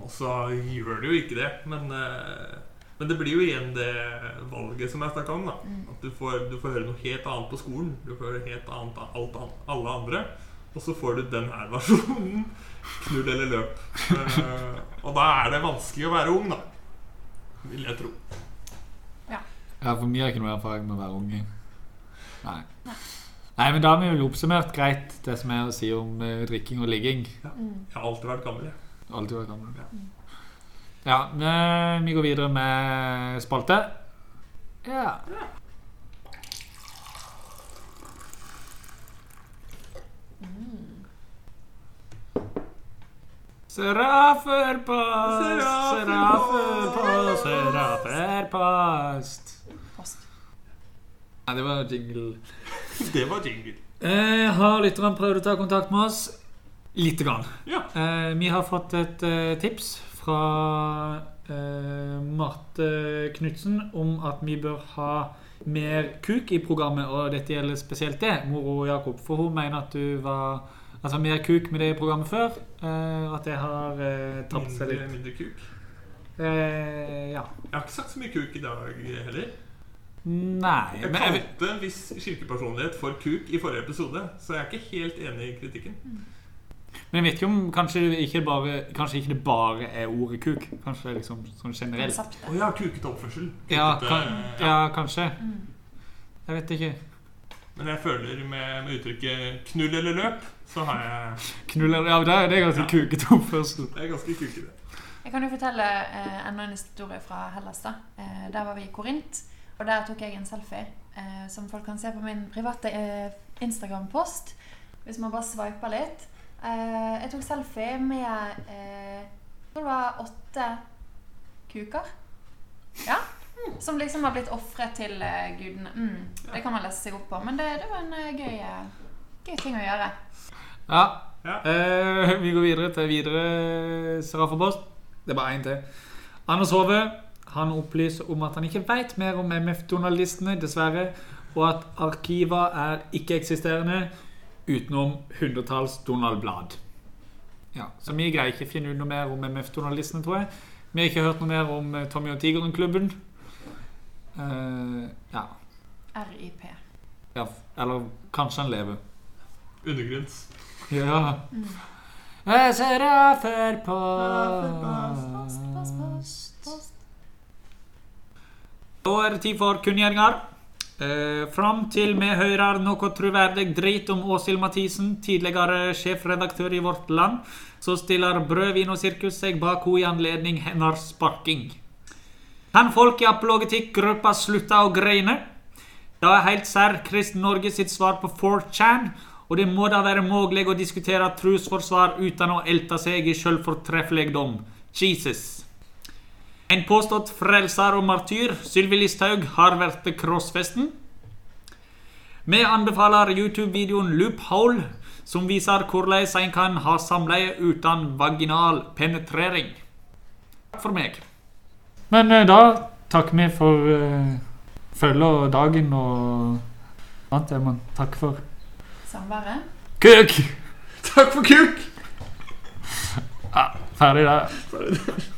B: Og så gjør det jo ikke det, men, eh, men det blir jo igjen det valget som jeg snakka om. da At du får, du får høre noe helt annet på skolen. Du får høre helt annet av alt an alle andre. Og så får du den her versjonen. Knull eller løp. uh, og da er det vanskelig å være ung, da. Vil jeg tro.
D: Ja, for vi har ikke noe erfaring med å være unge. Nei. Nei, men da har vi vel oppsummert greit det som er å si om eh, drikking og ligging.
A: Ja.
B: Jeg har alltid vært gammel, jeg.
D: Alltid vært gammel. Ja, men vi går videre med spalte. Ja. Seraferpost, seraferpost, seraferpost. Nei, det var jingle.
B: Det var jingle.
D: Eh, har lytteren prøvd å ta kontakt med oss? Lite grann.
B: Ja.
D: Eh, vi har fått et eh, tips fra eh, Marte Knutsen om at vi bør ha mer kuk i programmet, og dette gjelder spesielt det, Moro Jakob. For hun mener at du var Altså mer kuk med det i programmet før. Eh, at det har eh, tapt seg litt.
B: mindre kuk.
D: Eh, ja.
B: Jeg har ikke sagt så mye kuk i dag heller.
D: Nei
B: Jeg
D: men jeg,
B: kalte en viss kirkepersonlighet for kuk i forrige episode, så jeg er ikke helt enig i kritikken.
D: men jeg vet ikke om kanskje ikke, bare, kanskje ikke det bare er ordet kuk. Kanskje det er liksom sånn generelt.
A: Konseptet.
B: Å ja, kukete oppførsel.
D: Ja,
B: Kukete,
D: kan,
B: ja.
D: ja, kanskje.
A: Mm.
D: Jeg vet ikke.
B: Men jeg føler med, med uttrykket 'knull eller løp', så har jeg
D: Knuller Ja, det er, det er ganske
B: Ja.
D: kukete oppførsel.
B: Jeg er ganske kukete.
A: Jeg kan jo fortelle eh, enda en historie fra Hellas. da. Eh, der var vi i Korint, og der tok jeg en selfie. Eh, som folk kan se på min private eh, Instagram-post. Hvis man bare sveiper litt. Eh, jeg tok selfie med eh, jeg tror det var åtte kuker. Ja. Som liksom har blitt ofret til eh, gudene. Mm, det kan man lese seg opp på. Men det, det var en eh, gøy, eh, gøy ting å gjøre.
D: Ja.
B: Ja.
D: Eh, vi går videre til videre straffepost. Det er bare én til. Anders Hove han opplyser om at han ikke vet mer om MF-journalistene, dessverre, og at arkiver er ikke-eksisterende utenom hundretalls Donald Blad. Ja, så vi greier ikke å finne ut noe mer om MF-journalistene, tror jeg. Vi har ikke hørt noe mer om eh, Tommy og Tigeren-klubben. Uh, ja.
A: RIP.
D: ja. Eller kanskje han lever.
B: Undergrunns.
D: Ja.
A: Mm.
D: Jeg ser afør på
A: Post, post, post, post.
D: Da er det tid for kunngjøringer. Eh, fram til vi hører noe troverdig drit om Åshild Mathisen, tidligere sjefredaktør i Vårt Land, så stiller Brød, vin og Sirkus seg bak henne i anledning hennes sparking. Kan folk i apologetikkgruppa slutte å greine? Da er helt sær Kristen Norge sitt svar på 4chan, og det må da være mulig å diskutere trosforsvar uten å elte seg i sjølfortreffeligdom. Jesus. En påstått frelser og martyr, Sylvi Listhaug, har vært til crossfesten. Vi anbefaler YouTube-videoen Loophole, som viser hvordan en kan ha samleie uten vaginal penetrering. Takk for meg. Men eh, da takker vi for uh, følget og dagen og annet jeg må takke for.
A: Samværet.
D: Kuk!
B: Takk for kuk!
D: Ja, ferdig der. ferdig der.